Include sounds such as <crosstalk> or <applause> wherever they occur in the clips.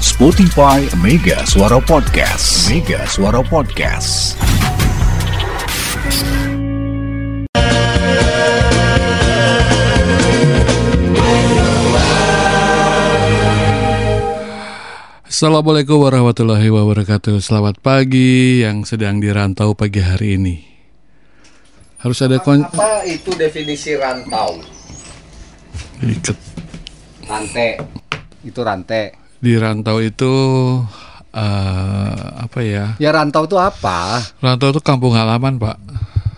Spotify Mega Suara Podcast. Mega Suara Podcast. Assalamualaikum warahmatullahi wabarakatuh. Selamat pagi yang sedang dirantau pagi hari ini. Harus ada kon Apa itu definisi rantau? ikat Rantai. Itu rantai. Di rantau itu eh, apa ya? Ya rantau itu apa? Rantau itu kampung halaman, Pak.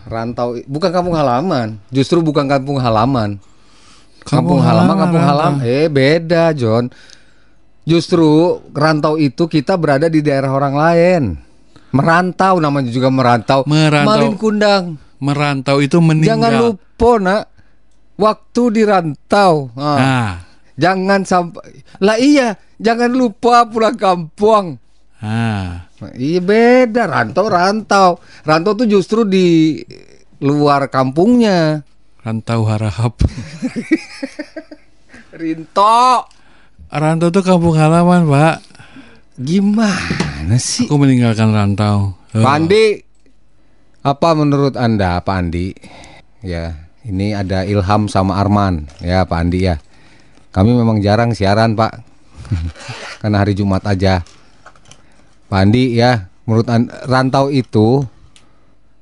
Rantau bukan kampung halaman. Justru bukan kampung halaman. Kampung Kampung, halaman, halaman, kampung halaman. Eh beda, John. Justru rantau itu kita berada di daerah orang lain. Merantau namanya juga merantau. Merantau. Malin kundang. Merantau itu meninggal. Jangan lupa, Nak. Waktu di rantau. Ah. Nah, Jangan sampai Lah iya, jangan lupa pulang kampung. nah. Nah, Iya beda rantau rantau rantau tuh justru di luar kampungnya Rantau harahap. <laughs> Rinto Rantau itu kampung halaman, Pak. gimana sih Aku meninggalkan rantau. Oh. Pak Andi apa menurut anda Pak Andi ya ini ada Ilham sama Arman ya Pak Andi ya kami memang jarang siaran Pak <laughs> karena hari Jumat aja Pak Andi ya menurut An- rantau itu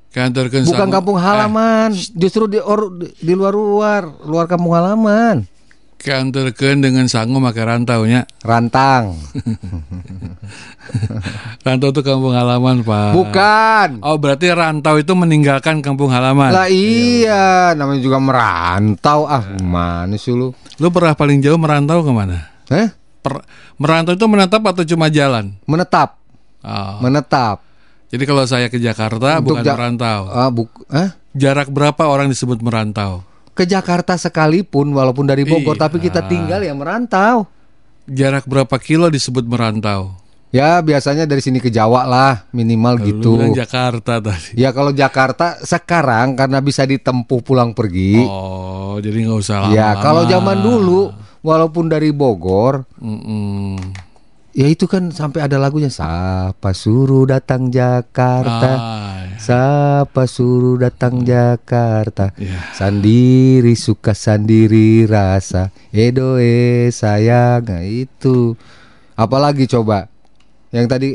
Kantorkan bukan kampung halaman justru di or, di luar luar luar kampung halaman Eh, kantorkan dengan sangu maka rantaunya. Rantang. <laughs> Rantau itu kampung halaman, Pak. Bukan. Oh, berarti rantau itu meninggalkan kampung halaman. Lah iya, namanya juga merantau. Ah, mana sih lu? Lu pernah paling jauh merantau ke mana? Eh? Per- merantau itu menetap atau cuma jalan? Menetap. Oh. Menetap. Jadi kalau saya ke Jakarta Untuk bukan Ja- merantau. Ah, buk eh? Jarak berapa orang disebut merantau? Ke Jakarta sekalipun walaupun dari Bogor Iya. tapi kita tinggal ya merantau. Jarak berapa kilo disebut merantau? Ya biasanya dari sini ke Jawa lah minimal Lu gitu. Jakarta tadi. Ya kalau Jakarta sekarang karena bisa ditempuh pulang pergi. Oh, jadi nggak usah lama. ya kalau zaman dulu walaupun dari Bogor Mm-mm. Ya itu kan sampai ada lagunya Siapa suruh datang Jakarta Ah, ya. Siapa suruh datang Jakarta Ya. Sandiri suka sandiri rasa Edoe sayang Nah itu Apalagi coba Yang tadi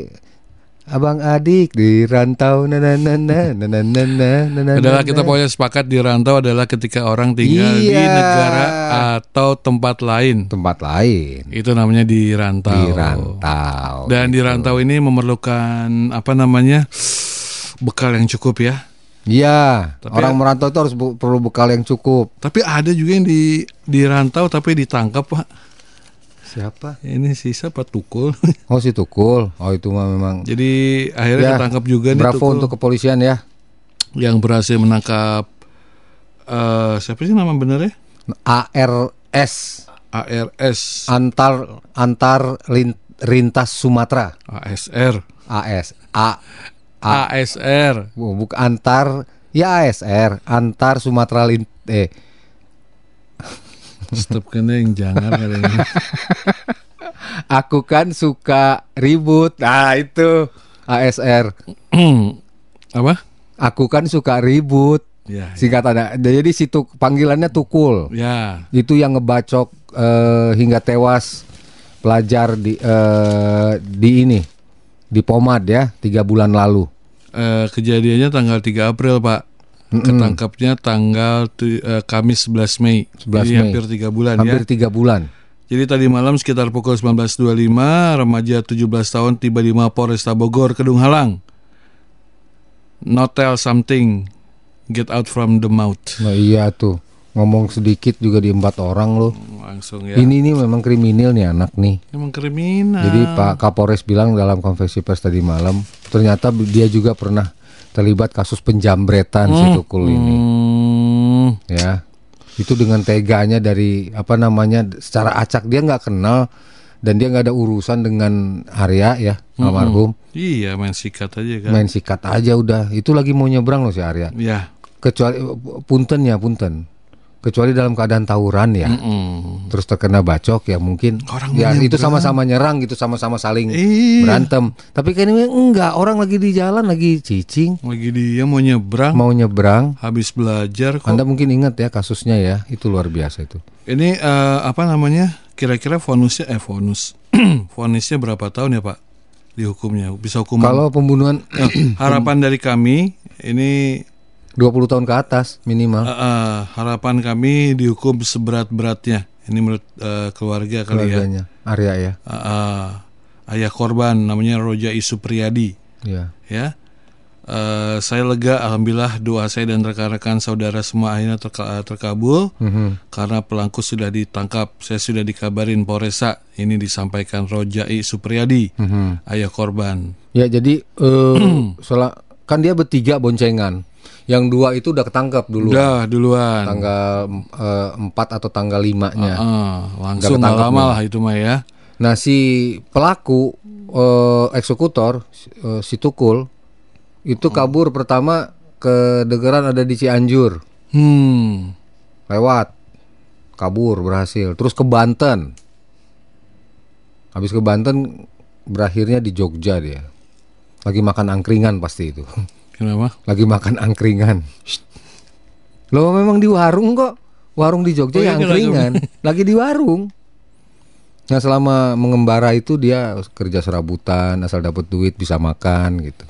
Abang adik di rantau na na na na na na na na na na Adalah kita pokoknya sepakat di rantau adalah ketika orang tinggal di Iya. negara atau tempat lain. Tempat lain Itu namanya di rantau. Di rantau Dan di rantau ini memerlukan apa namanya bekal yang cukup ya. Iya Tapi- Orang merantau itu harus bu- perlu bekal yang cukup Tapi ada juga yang di di rantau tapi ditangkap pak. Siapa? Ini si siapa Tukul. <laughs> Oh si Tukul. Oh itu mah memang. Jadi akhirnya Ya, ketangkap juga nih Bravo Tukul untuk kepolisian ya. yang berhasil menangkap eh siapa sih nama benernya? ARS ARS antar antar lin- rintas Sumatera. ASR AS A A ASR bu- bukan antar ya ASR antar Sumatera lin eh Stop kena yang jangan kali ini. <laughs> aku kan suka ribut. Nah itu ASR. <clears throat> apa? Aku kan suka ribut. Ya, Singkatannya. Jadi situ panggilannya Tukul. ya. itu yang ngebacok eh, hingga tewas pelajar di eh, di ini di Pomad ya tiga bulan lalu Eh, kejadiannya tanggal 3 April, Pak. Ketangkapnya tanggal eh, Kamis 11 Mei. 11 Jadi Mei. hampir tiga bulan hampir ya. tiga bulan Jadi tadi malam sekitar pukul 19.25 remaja 17 tahun tiba di Mapolresta Bogor, Kedung Halang. Not tell something, get out from the mouth. nah iya tuh ngomong sedikit juga diembat orang loh Langsung ya. ini nih memang kriminal nih anak nih Emang kriminal. jadi Pak Kapolres bilang dalam konversi pers tadi malam ternyata dia juga pernah terlibat kasus penjambretan si Tukul ini. Hmm, ya. Itu dengan teganya dari apa namanya secara acak dia nggak kenal dan dia nggak ada urusan dengan Arya ya almarhum. Iya main sikat aja kan. main sikat aja udah. Itu lagi mau nyebrang loh si Arya. Ya. kecuali punten ya punten kecuali dalam keadaan tawuran ya. Mm-mm. Terus terkena bacok ya mungkin Orang ya itu sama-sama nyerang gitu sama-sama saling Iya. berantem. Tapi kan ini enggak, orang lagi di jalan lagi cicing Lagi dia mau nyebrang, mau nyebrang. habis belajar kok. Anda mungkin ingat ya kasusnya ya, itu luar biasa itu. Ini eh, apa namanya? Kira-kira fonusnya eh fonus. Fonisnya <clears throat> berapa tahun ya, Pak? Dihukumnya. Bisa hukuman. Kalau pembunuhan Eh, harapan <clears throat> dari kami ini 20 tahun ke atas minimal eh, harapan kami dihukum seberat-beratnya. Ini menurut eh, keluarga kali ya. keluarganya. Arya ya. Eh, eh, ayah korban namanya Roja Isupriyadi Ya. ya. Eh, saya lega alhamdulillah doa saya dan rekan-rekan saudara semua akhirnya terka- terkabul Mhm. karena pelaku sudah ditangkap. Saya sudah dikabarin Polresa. Ini disampaikan Rojai Supriyadi, Mhm. ayah korban. Ya jadi eh <clears throat> soal- kan dia bertiga boncengan. Yang dua itu udah ketangkap dulu. Udah duluan. Tanggal eh, 4 atau tanggal 5-nya. Ah, langsung Nggak nggak ketangkep lama lah itu mah ya. Nah, si pelaku eh, eksekutor eh, si Tukul itu kabur pertama ke Degeran ada di Cianjur. Hmm. Lewat. Kabur berhasil. Terus ke Banten. Habis ke Banten berakhirnya di Jogja dia. Lagi makan angkringan pasti itu. <laughs> Kenapa? Lagi makan angkringan. Loh memang di warung kok. Warung di Jogja Oh, ya iya, angkringan. <laughs> Lagi di warung. Nah selama mengembara itu dia kerja serabutan, asal dapat duit bisa makan gitu.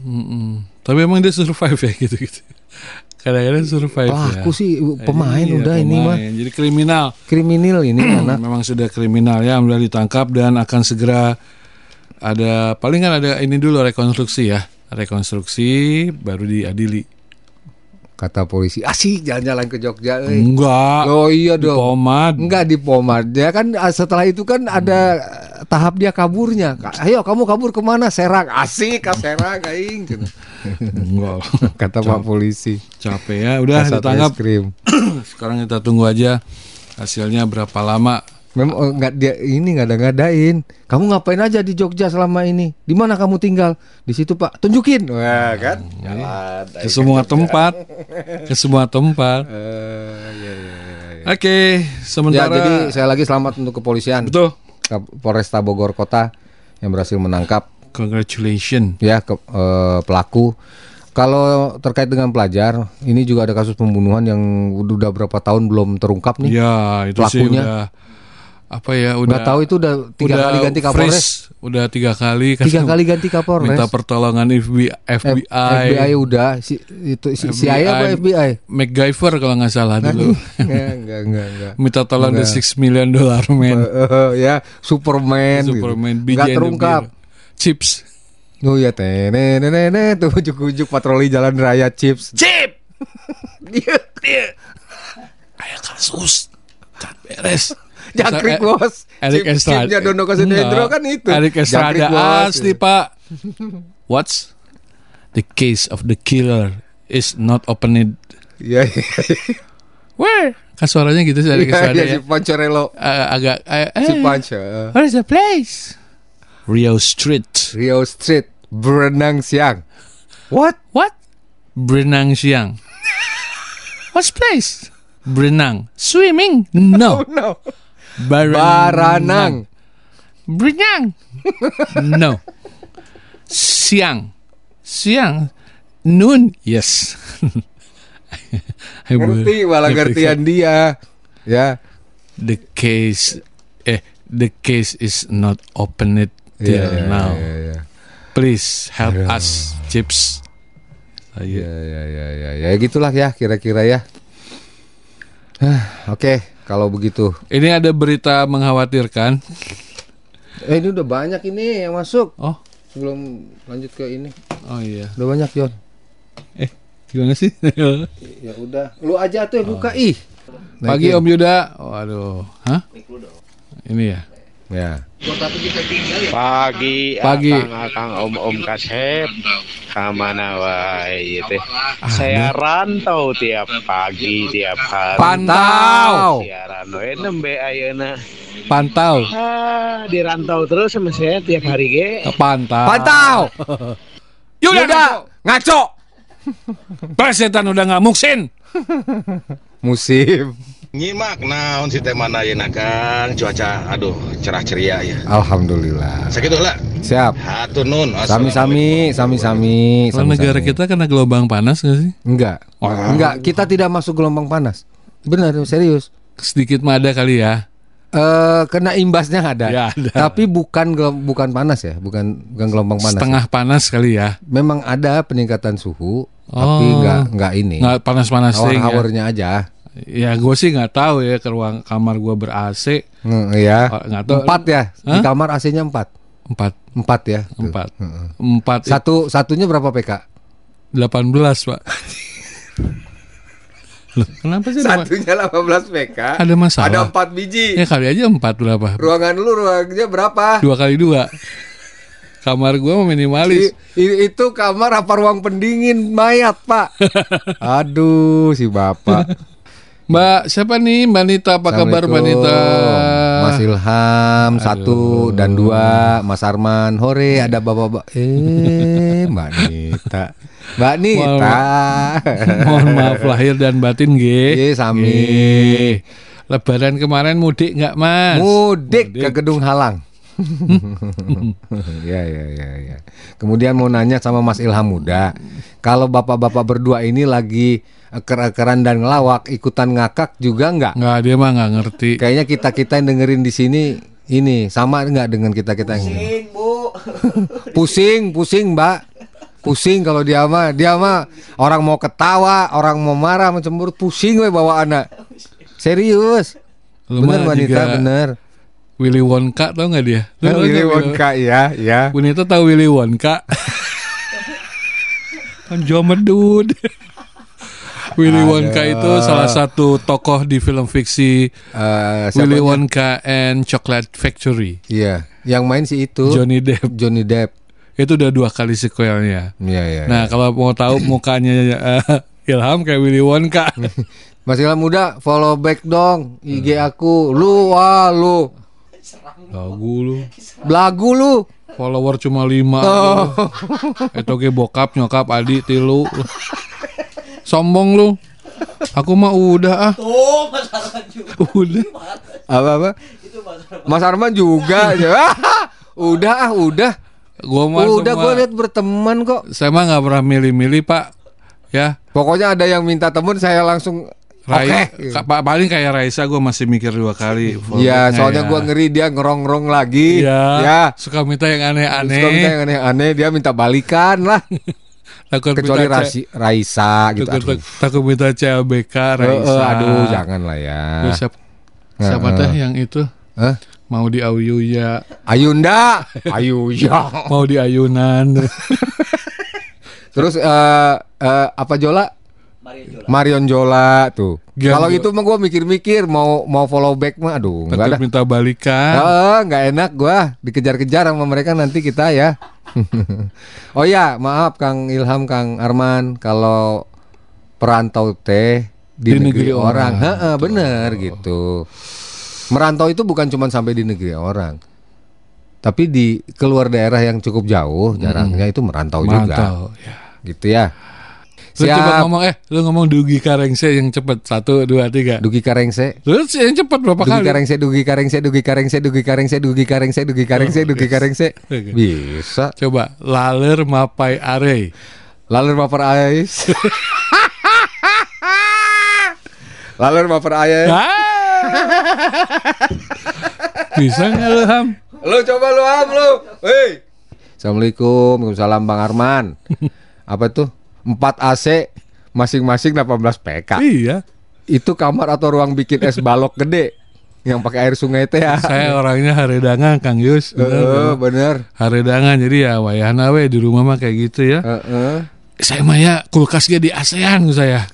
Mm-mm. Tapi emang dia survive ya <laughs> gitu-gitu. Kadang-kadang survive ya. Pelaku sih pemain Iya, udah ini mah. Jadi kriminal. kriminal ini <clears throat> anak. Memang sudah kriminal ya, sudah ditangkap dan akan segera ada paling kan ada ini dulu rekonstruksi ya. Rekonstruksi baru diadili. Kata polisi, asik jalan-jalan ke Jogja. euy." Enggak. Oh iya dong. Pomad. Enggak di pomad. Dia kan ah, setelah itu kan ada eh, tahap dia kaburnya. Ka- Ayo kamu kabur ke mana? Serang. Asik ke Serang aing. Gitu. Enggak. <laughs> Kata Pak polisi. Capek ya. Udah ditangkap. <clears throat> Sekarang kita tunggu aja hasilnya berapa lama. Memang oh, nggak dia ini nggak ada ngadain. Kamu ngapain aja di Jogja selama ini? Di mana kamu tinggal? Di situ Pak. Tunjukin. Wah kan. Jalan. Ke semua tempat. Ke semua tempat. Eh, ya, ya, ya, ya. Oke, Ya, sementara jadi saya lagi selamat untuk kepolisian. betul. Polresta Bogor Kota yang berhasil menangkap Congratulations. ya ke, eh, pelaku. Kalau terkait dengan pelajar, ini juga ada kasus pembunuhan yang udah berapa tahun belum terungkap nih. Ya, itu sih Pelakunya. udah apa ya udah Nggak tahu itu udah tiga udah kali ganti Kapolres. freeze, udah tiga kali kan Tiga kali ganti Kapolres. minta pertolongan FBI, FBI, FBI udah si itu si, CIA apa FBI? MacGyver kalau nggak salah dulu <laughs> enggak, enggak, enggak, enggak. minta tolong the six million dollar man Eh, ya, Superman, gitu. Superman Nggak and the terungkap. Chips Oh ya, tene, nene, tuh ujuk-ujuk patroli jalan raya chips. chip <laughs> dia dia kayak kasus beres Jangkrik Sa- bos. Erik Estrada chipnya Dono Kasendendro Enggak. kan itu. Erik Estrada asli pak what's the case of the killer is not opened Iya, iya. where kan suaranya gitu sih Erik Iya, Estrada iya, ya si Pancorello. Eh, agak eh, Si eh, Pancho. eh. Where is the place? Rio Street. Rio Street, berenang siang. What? What? Berenang siang. What's place? Berenang. Swimming? No. <laughs> No. Baranang. Baranang. Berenang. <laughs> No. Siang. Siang. Noon. Yes. <laughs> Ngerti, malah ngertian dia. Ya. The case. Eh, the case is not opened till Iya, iya, now. iya, iya. Please help us, Chips. Saya Ya, ya, ya, ya, ya, gitulah ya kira-kira ya. <sighs> Oke, kalau begitu. Ini ada berita mengkhawatirkan. Eh, ini udah banyak ini yang masuk. Oh, Sebelum lanjut ke ini, oh iya. udah banyak Yon. Eh, gimana sih? <laughs> Ya udah, lu aja tuh yang buka ih. Pagi Om Yuda. Waduh, hah? Ini ya. Ya. Pagi, Pagi. Akang, Om Om Kasep, kamana wae ieu teh. Saya rantau tiap pagi, tiap hari. Pantau. Siaran we nembe ayeuna. Pantau. Ah, dirantau terus sama saya tiap hari ge. Pantau. Pantau. <laughs> Yuda, Yuda, ngaco. Plesetan udah nggak muksin. <laughs> musim. Nyimak naon si teh mana ya Kang cuaca aduh cerah ceria ya. Alhamdulillah. Sakitu lah. Siap. Hatur nun. Sami-sami, sami-sami. Kalau sami-sami. negara kita kena gelombang panas gak sih? enggak. Enggak, kita tidak masuk gelombang panas. Benar, serius. Sedikit mah ada kali ya. Eh kena imbasnya ada. Ya, ada. Tapi bukan bukan panas ya, bukan bukan gelombang panas. Setengah panas kali ya. Memang ada peningkatan suhu, tapi Oh. enggak enggak ini. Nggak panas-panas ya. Hour-hournya aja. Ya gue sih nggak tahu ya ke ruang kamar gue ber AC Hmm, iya. Nggak tahu. Empat ya. Di Hah? kamar AC-nya empat. empat Empat ya. Empat empat i- Satu satunya berapa PK? 18 pak. Loh, kenapa sih Satunya 18 PK. ada masalah? Ada empat biji. Ya kali aja empat berapa? Ruangan lu ruangnya berapa? Dua kali dua. Kamar gue mah minimalis. I- itu kamar apa ruang pendingin mayat pak? <laughs> Aduh si bapak. Mbak siapa nih Mbak Nita? Apa kabar Mbak Nita? Mas Ilham satu dan dua, Mas Arman hore ada bapak-bapak. Eh Mbak Nita, Mbak Nita. Mohon maaf lahir dan batin G. Sami. Lebaran kemarin mudik nggak Mas? Mudik ke Gedung Halang. <laughs> ya ya ya ya. Kemudian mau nanya sama Mas Ilham Muda, kalau bapak-bapak berdua ini lagi eker-ekeran dan ngelawak, ikutan ngakak juga nggak? Nggak dia mah nggak ngerti. Kayaknya kita kita yang dengerin di sini ini sama nggak dengan kita kita yang pusing bu, <laughs> pusing pusing mbak, pusing kalau dia mah dia mah orang mau ketawa, orang mau marah, mau cemburu, pusing we bawa anak. Serius, Lu bener wanita juga bener. Willy Wonka tau nggak dia? Lu tau Willy Wonka ya ya. Bu Nita tahu Willy Wonka? <laughs> kan Jomedud. <laughs> Willy Wonka itu salah satu tokoh di film fiksi Eh, Willy? Wonka and Chocolate Factory. Iya, yang main si itu Johnny Depp. Johnny Depp. Itu udah dua kali sequelnya. Iya iya. Nah, kalau mau tahu <coughs> mukanya eh, Ilham kayak Willy Wonka. <laughs> Mas Ilham muda follow back dong IG aku. Lu wah lu Lagu lu. belagu lu. Follower cuma lima. Oh. Itu ge bokap, nyokap, adik, tilu. <laughs> Sombong lu. Aku mah udah ah. Udah. Apa apa? Mas Arman juga. <laughs> udah ah udah. Gua mah udah semua- gue lihat berteman kok. Saya mah nggak pernah milih-milih pak. Ya, Pokoknya ada yang minta temen saya langsung Rai, oke. ka- pa- paling kayak Raisa gue masih mikir dua kali. Iya, Fallbacknya soalnya ya. gua ngeri dia ngerong-ngerong lagi. Iya. Ya. Suka minta yang aneh-aneh. Suka minta yang aneh-aneh, dia minta balikan lah. <laughs> Takut Kecuali minta Rasi, Raisa gitu. takut, Aduh. takut minta CLBK Raisa. eh, aduh, jangan lah ya. Terus siapa, siapa Eh, teh eh. yang itu Hah? mau di Ayuya, Ayunda, <laughs> Ayuya. mau di ayunan. <laughs> Terus eh eh, apa Jola? Marion Jola tuh. Kalau itu mah gua mikir-mikir mau mau follow back mah aduh enggak ada. minta balikan. Heeh, enggak enak gua dikejar-kejar sama mereka nanti kita ya. <laughs> oh ya, maaf Kang Ilham, Kang Arman kalau perantau teh di, Di negeri, negeri orang. orang. Heeh, bener gitu. Merantau itu bukan cuma sampai di negeri orang. Tapi di keluar daerah yang cukup jauh, jarangnya itu merantau, juga. Mantau. Ya. Gitu ya. Lu Siap. ngomong eh, lu ngomong Dugi Karengse yang cepet satu dua tiga. Dugi Karengse. Terus yang cepet berapa Dugi kali? Karengse, Dugi Karengse, Dugi Karengse, Dugi Karengse, Dugi Karengse, Dugi Karengse, Dugi Karengse. Oke. Bisa. Coba laler mapai are. Laler baper ais. <laughs> Laler baper ais. Ah. Bisa nggak lu Ham? Lu coba lu am lu. Hei. Assalamualaikum, Waalaikumsalam Bang Arman. <laughs> Apa tuh? 4 AC masing-masing 18 PK. Iya. Itu kamar atau ruang bikin es balok gede yang pakai air sungai teh ya. Saya orangnya haredangan Kang Yus. Eh, Bener, bener. Haredangan jadi ya wayahna we di rumah mah kayak gitu ya. Heeh. Saya mah ya kulkasnya di ASEAN saya.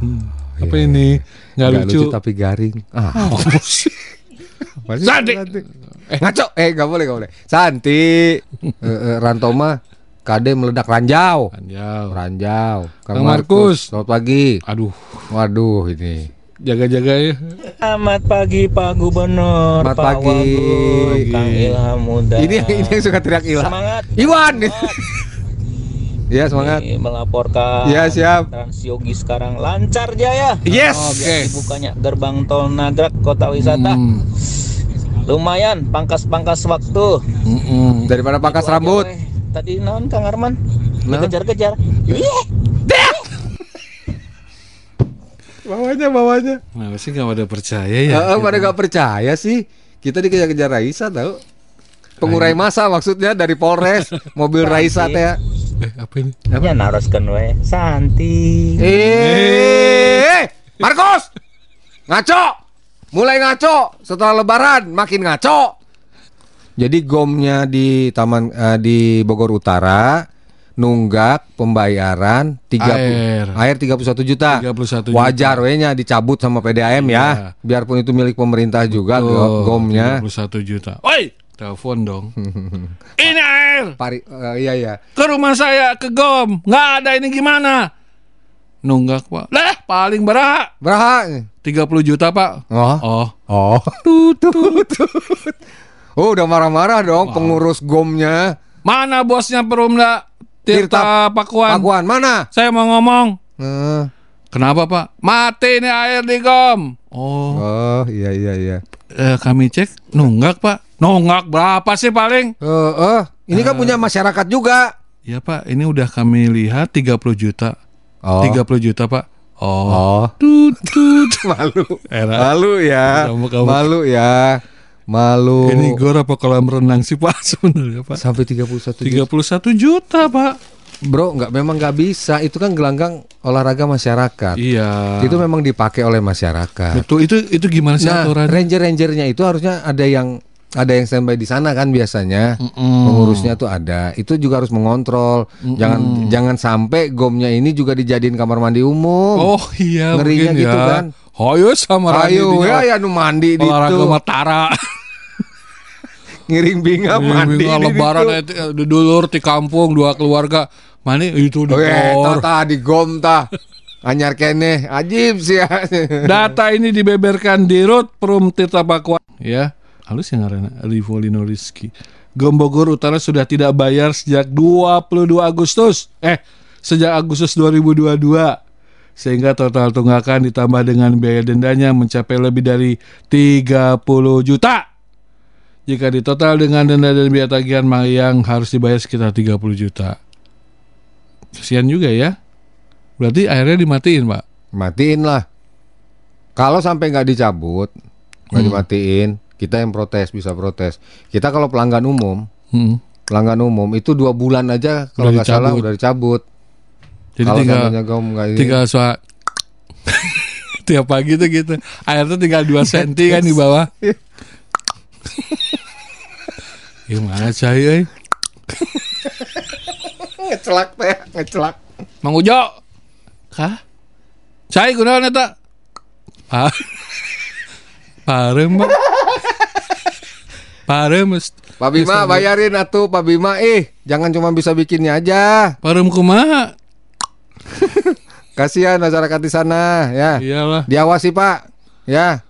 Hmm, Apa ini? Nggak Nggak lucu. lucu tapi garing. Ah. Apa sih? Eh ngaco. Eh nggak boleh nggak boleh. Santi. <laughs> Eh, eh, Rantoma. Kade meledak ranjau. Anjau. Ranjau. Kang Markus. Selamat pagi. Aduh, Waduh ini. jaga-jaga ya. Selamat pagi Pak Gubernur, Selamat Pak pagi. Wagub, Kang Ilham Muda. Ini ini yang suka teriak Ilham. Semangat. Iwan. Ya semangat. Ini melaporkan. Ya siap. Trans Yogi sekarang lancar jaya. Yes. Oh, Oke. biar dibukanya gerbang tol Nagrak Kota Wisata. Hmm. Lumayan pangkas-pangkas waktu. Mm-mm. Daripada pangkas Itu aja, rambut. weh. Tadi naon Kang Arman? Naon? Dikejar-kejar. <laughs> Bawanya bawanya. Nah, sih nggak pada percaya ya. Heeh, pada gak percaya sih. Kita dikejar-kejar Raisa tahu. Pengurai masa maksudnya dari Polres, <laughs> mobil Raisa teh. ya. Eh, apa ini? Ya naroskeun we. Santi. Eh, Markus. Ngaco. Mulai ngaco setelah lebaran makin ngaco. Jadi gomnya di Taman eh, di Bogor Utara nunggak pembayaran 30 Air. air 31 juta. 31 juta. Wajar we nya dicabut sama PDAM ya. Iya. Biarpun itu milik pemerintah juga Tuh, gomnya. 31 juta. Oi, telepon dong. <laughs> ini air Pari, eh, iya iya. ke rumah saya ke Gom. Nggak ada ini gimana? Nunggak, Pak. Lah, paling berapa? Berapa? 30 juta, Pak. Oh. Oh. Oh. Tut, tut, tut. Oh, udah marah-marah dong pengurus gomnya. Mana bosnya Perumda Tirta Tirta, Pakuan? Pakuan mana? Saya mau ngomong. Eh, Kenapa, Pak? Mati nih air di Gom. Oh, oh, iya iya iya. eh, kami cek nunggak, Pak. Nunggak berapa sih paling? Eh, eh, ini kan punya masyarakat juga. Ya, Pak. Ini udah kami lihat 30 juta. Oh. 30 juta, Pak. Oh. Oh. Tut, tut. <laughs> Malu. Era. Malu ya. Kamu, kamu. Malu ya. Malu. Ini gor apa kolam renang sih, Pak? <laughs> Sebenarnya, Pak. sampai 31 juta. 31 juta, Pak. Bro, nggak memang nggak bisa. Itu kan gelanggang olahraga masyarakat. Iya. Itu memang dipakai oleh masyarakat. Betul. Itu itu gimana sih Nah, aturannya? ranger-rangernya itu harusnya ada yang ada yang standby di sana kan biasanya. Pengurusnya tuh ada. Itu juga harus mengontrol. Jangan jangan sampai gomnya ini juga dijadiin kamar mandi umum. Oh iya, Ngerinya gitu ya. kan. Ayo sama Ayo ya ya nu mandi di itu. Matara. <laughs> Ngiring binga mandi di lebaran ditu. eh, di dulur di kampung dua keluarga. Mana itu di Oh, eh, gor. tata di gom ta. Anyar kene, ajib sih ya. Data ini dibeberkan di Rut Perum Tirta Pakuan. Ya, halus yang Rivolino Rizky. Gom Bogor Utara sudah tidak bayar sejak 22 Agustus. Eh, sejak Agustus 2022. Sehingga total tunggakan ditambah dengan biaya dendanya mencapai lebih dari 30 juta. Jika ditotal dengan denda dan biaya tagihan yang harus dibayar sekitar 30 juta. Kesian juga ya. Berarti akhirnya dimatiin, Pak. Matiin lah. Kalau sampai nggak dicabut, nggak Hmm. dimatiin, kita yang protes bisa protes. Kita kalau pelanggan umum, Hmm. pelanggan umum itu dua bulan aja kalau nggak salah udah dicabut. Jadi kalau tinggal nggak tinggal suara <laughs> tiap pagi tuh gitu. Air tuh tinggal 2 senti kan di bawah. <laughs> Gimana saya? eh? <laughs> ngecelak teh, ngecelak. Mang Ujo. Kah? Saya kunaon eta? Pa. Parem, Pak. <laughs> Parem, Mas. Pak Bima bayarin atuh Pak Bima eh jangan cuma bisa bikinnya aja. Parem kumaha? <laughs> Kasihan masyarakat di sana ya. Iyalah. Diawasi Pak. Ya.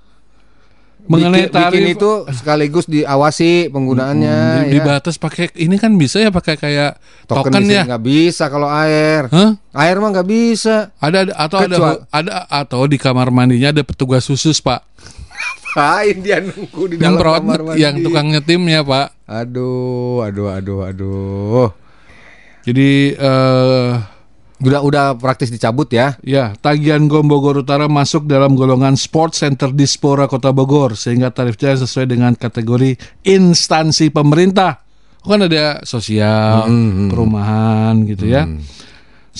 Mengenai bikin, bikin tarif- itu sekaligus diawasi penggunaannya Di, ya. dibatas pakai ini kan bisa ya pakai kayak Token, token, ya. nggak bisa kalau air. Hah? Air mah nggak bisa. Ada ada- atau ada Kecuali- ada atau di kamar mandinya ada petugas khusus, Pak. Lain dia nunggu di dalam Nyemprot kamar mandi. yang tukang nyetimnya, Pak. Aduh, aduh, aduh, aduh. Jadi eh Udah udah praktis dicabut ya. ya, tagihan Gom Bogor Utara masuk dalam golongan Sport Center Dispora Kota Bogor sehingga tarifnya sesuai dengan kategori instansi pemerintah. Kan ada sosial, perumahan gitu ya.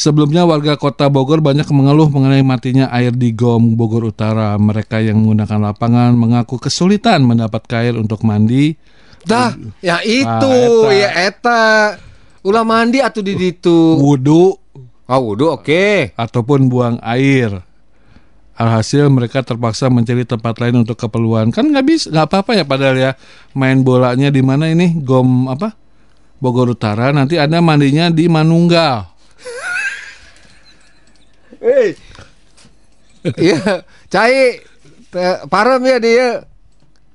Sebelumnya warga Kota Bogor banyak mengeluh mengenai matinya air di Gom Bogor Utara. Mereka yang menggunakan lapangan mengaku kesulitan mendapat air untuk mandi. Dah, ya itu, Ah, eta. ya eta. Ulah mandi atau di ditu. Wudhu Oh, udah oke. ataupun buang air. Alhasil mereka terpaksa mencari tempat lain untuk keperluan. Kan nggak bisa, nggak apa-apa ya padahal ya main bolanya di mana ini Gom apa? Bogor Utara. Nanti ada mandinya di Manunggal. Hei. <laughs> Iya, cai parem ya dia.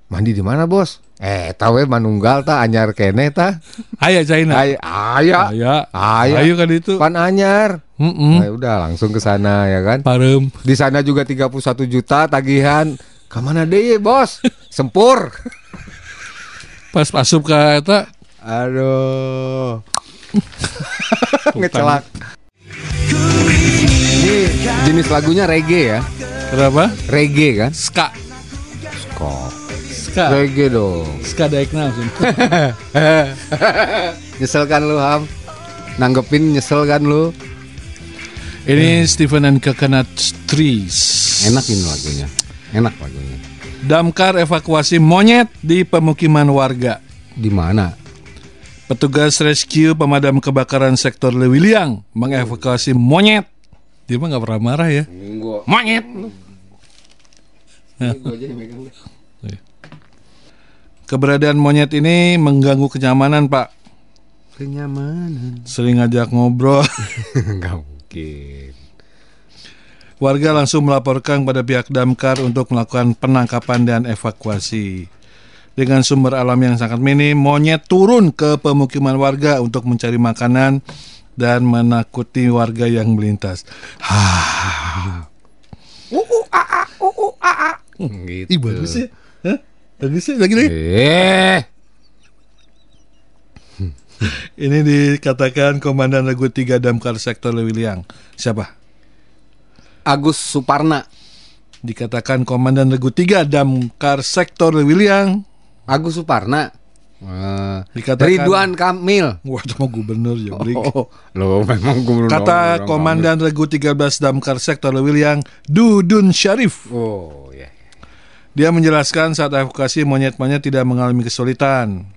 Mandi di mana, Bos? Eh, tahu manunggal ta anyar kene ta? Aya China. Ay, aya. Aya. Aya. Ayo kan itu. Pan anyar. Heeh. Nah, udah langsung ke sana ya kan. Parem. Di sana juga 31 juta tagihan. Kamana deh, Bos? <laughs> Sempur. Pas masuk ke eta Aduh. Ngecelak. Ini jenis lagunya reggae ya. kenapa? Reggae kan? Ska. Kok. Ska. Reggae dong. Ska diagnose. <laughs> Nyesel kan lu, Ham? Nanggepin nyesel kan lu? Ini Stephen and Coconut Trees. Enak ini lagunya. Enak lagunya. Damkar evakuasi monyet di pemukiman warga. Di mana? Petugas rescue pemadam kebakaran sektor Lewiliang mengevakuasi monyet. Dia mah nggak pernah marah ya. Monyet. Keberadaan monyet ini mengganggu kenyamanan, Pak. Kenyamanan. Sering ngajak ngobrol. <laughs> Enggak mungkin. Warga langsung melaporkan pada pihak damkar untuk melakukan penangkapan dan evakuasi. Dengan sumber alam yang sangat minim, monyet turun ke pemukiman warga untuk mencari makanan dan menakuti warga yang melintas. Gitu. Ih bagus ya. Hah? Bagus ya lagi lagi. Eh, Ini dikatakan Komandan Regu 3 Damkar Sektor Lewiliang. Siapa? Agus Suparna. Dikatakan Komandan Regu 3 Damkar Sektor Lewiliang. Agus Suparna. Dikatakan- Ridwan Kamil. Wah, itu mah gubernur ya. Brik. Oh, lo memang gubernur. Kata Ridwan Komandan Regu 13 Damkar Sektor Lewiliang, Dudun Syarif. Oh, ya. Dia menjelaskan saat evakuasi monyet-monyet tidak mengalami kesulitan.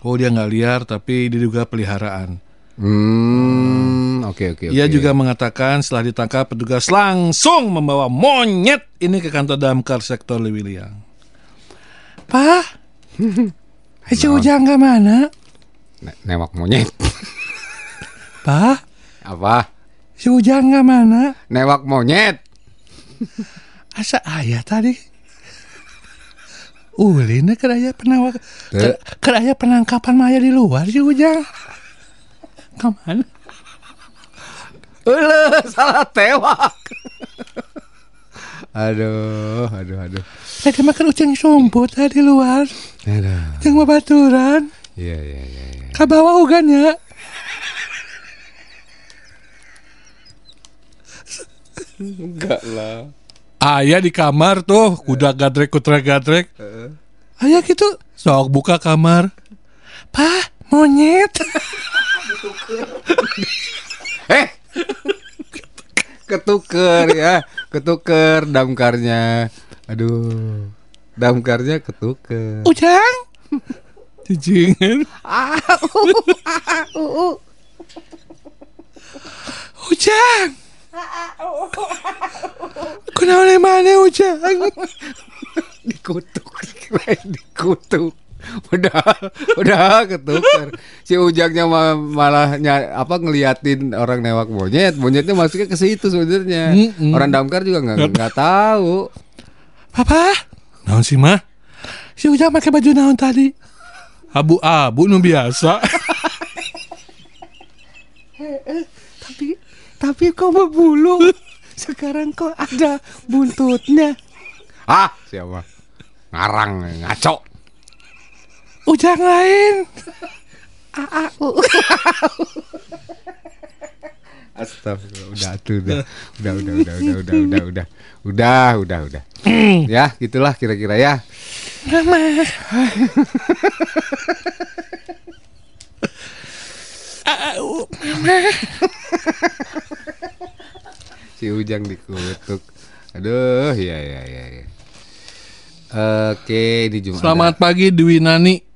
Oh, dia nggak liar tapi diduga peliharaan. Hmm, oke oke Ia oke. juga mengatakan setelah ditangkap petugas langsung membawa monyet ini ke kantor damkar sektor Lewiliang. Pak, <laughs> Haji Ujang ke mana? Ne- newak monyet. Pak, Apa? si Ujang ke mana? Newak monyet. Asa ayah tadi. Ulin keraya penawak Teu. keraya penangkapan Maya di luar si Ujang. Ke mana? Ulah, salah tewak. Aduh, aduh, aduh. Tadi makan uceng sumput tadi di luar. Aduh. Yang babaturan. Iya, iya, iya, iya. Kabawa ugan ya. Enggak lah. Ayah di kamar tuh, kuda gadrek kutra gadrek. Ayah gitu, sok buka kamar. Pak, monyet. Eh. Ketuker ya, ketuker damkarnya. Aduh. Damkarnya ketuker. Ujang. Cicingin. Ujang. Kenapa mana Ujang? dikutuk dikutuk <laughs> udah udah ketuker si ujangnya ma- malah apa ngeliatin orang newak monyet monyetnya masuknya ke situ sebenarnya Mm-mm. orang damkar juga nggak nggak tahu Papa. Naon sih mah? Si Ujang pakai baju naon tadi? Abu-abu nu biasa. <laughs> tapi tapi kok berbulu sekarang kok ada buntutnya ah siapa ngarang ngaco Ujang lain. Aku. Astagfirullah. Udah tuh udah. Udah udah udah udah udah udah udah. Udah udah udah. Hmm. ya, gitulah kira-kira ya. Mama. Mama. si Ujang dikutuk. Aduh, ya ya ya. ya. Oke, ini Jumat. Selamat pagi Dwi Nani.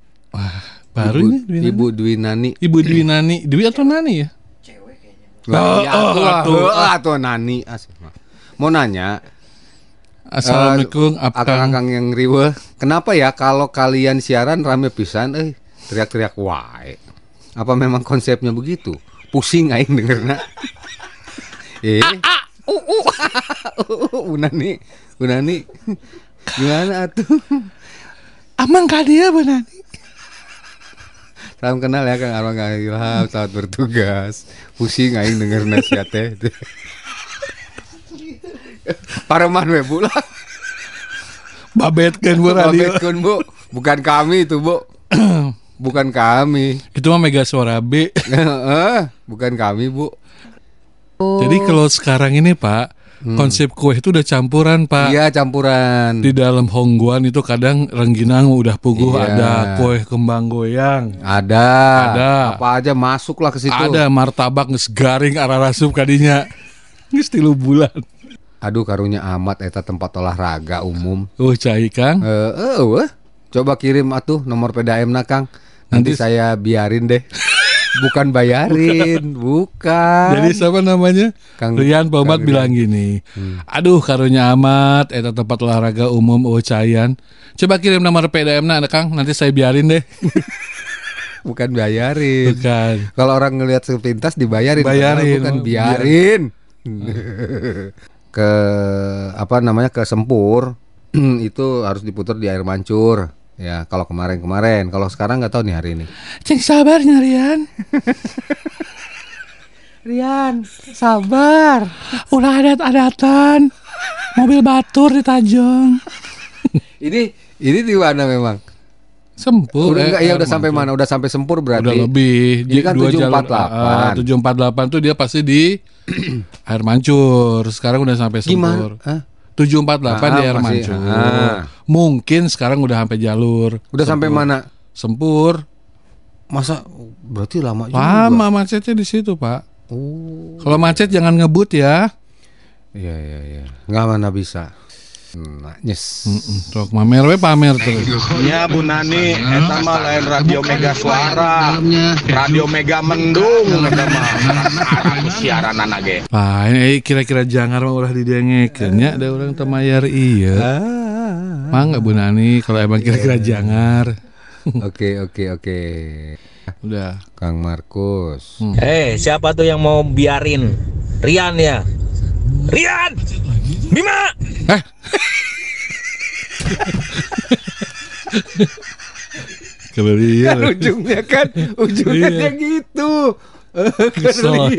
Baru Ibu, ini Dwi Nani. Ibu Dwi Nani. Ibu Dwi Nani. Dwi atau Nani ya? Lah, iya, oh, atuh, atuh. atuh, Nani. Asik, mah. Mau nanya, Assalamualaikum, Eh, Abkang. akang-akang yang riweh. Kenapa ya kalau kalian siaran rame pisan eh teriak-teriak wae. Apa memang konsepnya begitu? Pusing aing dengerna. <laughs> eh. <laughs> Unani, Unani. Gimana atuh? Amang dia benar? Salam kenal ya Kang Arman Kang Ilham, selamat bertugas. Pusing aing denger nasihatnya. Pareman we Bu lah. Babetkeun bu radio. Babetkeun, Bu. Bukan kami itu, Bu. <clears throat> Bukan kami. Itu mah mega suara B. Bukan kami, Bu. Jadi kalau sekarang ini Pak, konsep kue itu udah campuran Pak. Iya, campuran. Di dalam Hongguan itu kadang rengginang udah puguh Iya. ada kue kembang goyang. Ada. Ada. Apa aja masuklah ke situ. Ada martabak geus garing arah rasup kadinya. <laughs> Geus tilu bulan. Aduh karunya amat eta tempat olahraga umum. Oh cai Kang. Eh, eh, weh. coba kirim atuh nomor PDAM na Kang. Nanti, Nanti- saya biarin deh. <laughs> Bukan bayarin, bukan. Jadi siapa namanya? Kang- Rian Kang bilang gini. Aduh karunya amat eta tempat olahraga umum oh caian. Coba kirim nomor PDM na Kang, nanti saya biarin deh. <laughs> bukan bayarin. Bukan. Kalau orang ngelihat sepintas dibayarin, Bayarin, bukan oh, biarin. <laughs> ke apa namanya ke Sempur <clears throat> itu harus diputar di air mancur. Ya, kalau kemarin-kemarin, kalau sekarang nggak tahu nih hari ini. Ceng sabarnya Rian. Rian, sabar. Ulah adat-adatan. Mobil batur di Tajong. Ini ini di mana memang? Sempur. udah eh, enggak ya air udah sampai mana? Udah sampai Sempur berarti. Udah lebih. Ini kan Dua 748. jalur, ah, 748 tuh dia pasti di air mancur. Sekarang udah sampai Sempur. Gimana? Hah? 748 di Ah, air masih, mancur. ah. Mungkin sekarang udah sampai jalur. Udah sampai Sempur. mana? Sempur. Masa berarti lama juga. Lama macetnya di situ, Pak. Oh. Kalau macet jangan ngebut ya. Iya iya iya. Enggak mana bisa. Nah, nyes. Mm-mm. Sok mamer we pamer terus. Ya Bu Nani, eta mah lain radio mega suara, radio mega mendung eta mah. Siaran anak ge. Lah, ini kira-kira jangar mah ulah didengekeun nya ada orang temayar iya. Mangga Bu Nani kalau emang kira-kira jangar. Oke oke oke. Udah. Kang Markus. Eh, siapa tuh yang mau biarin? Rian ya. Rian! Bima! Eh. Kalau dia Kan ujungnya kan ujungnya Iya. gitu. <laughs> kesel. <laughs>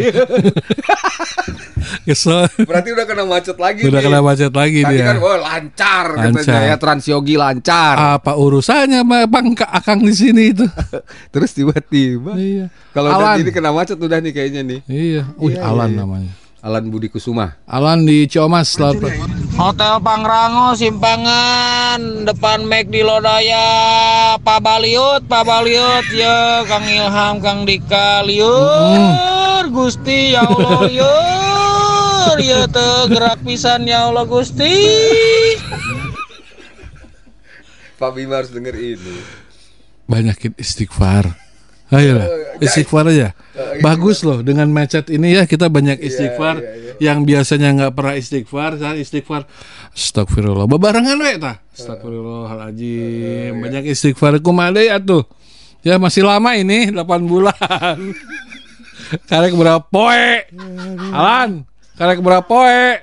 kesel. Berarti udah kena macet lagi Udah nih. kena macet lagi Tadi dia. kan wah lancar, Lancar. katanya ya Transyogi lancar. Apa urusannya Bang Ka- Akang di sini itu? <laughs> Terus tiba-tiba iya. kalau udah ini kena macet udah nih kayaknya nih. Iya. Wih, Iya, Alan iya, iya. namanya. Alan Budi Kusuma. Alan di Ciomas selamat pagi. Hotel Pangrango Simpangan depan McD Lodaya Pak Baliut Pak Baliut ya Kang Ilham Kang Dika liur Gusti ya Allah <laughs> liur ya gerak pisan ya Allah Gusti Pak Bima harus denger ini. Banyakin istighfar. Ayolah, istighfar aja. Bagus loh dengan macet ini ya kita banyak istighfar. Yang biasanya nggak pernah istighfar, saya istighfar. Astagfirullah. Bebarengan we tah. Astagfirullahaladzim. Banyak istighfar kumade atuh. Ya masih lama ini 8 bulan. <laughs> Karek berapa poe? Alan, karek berapa poe?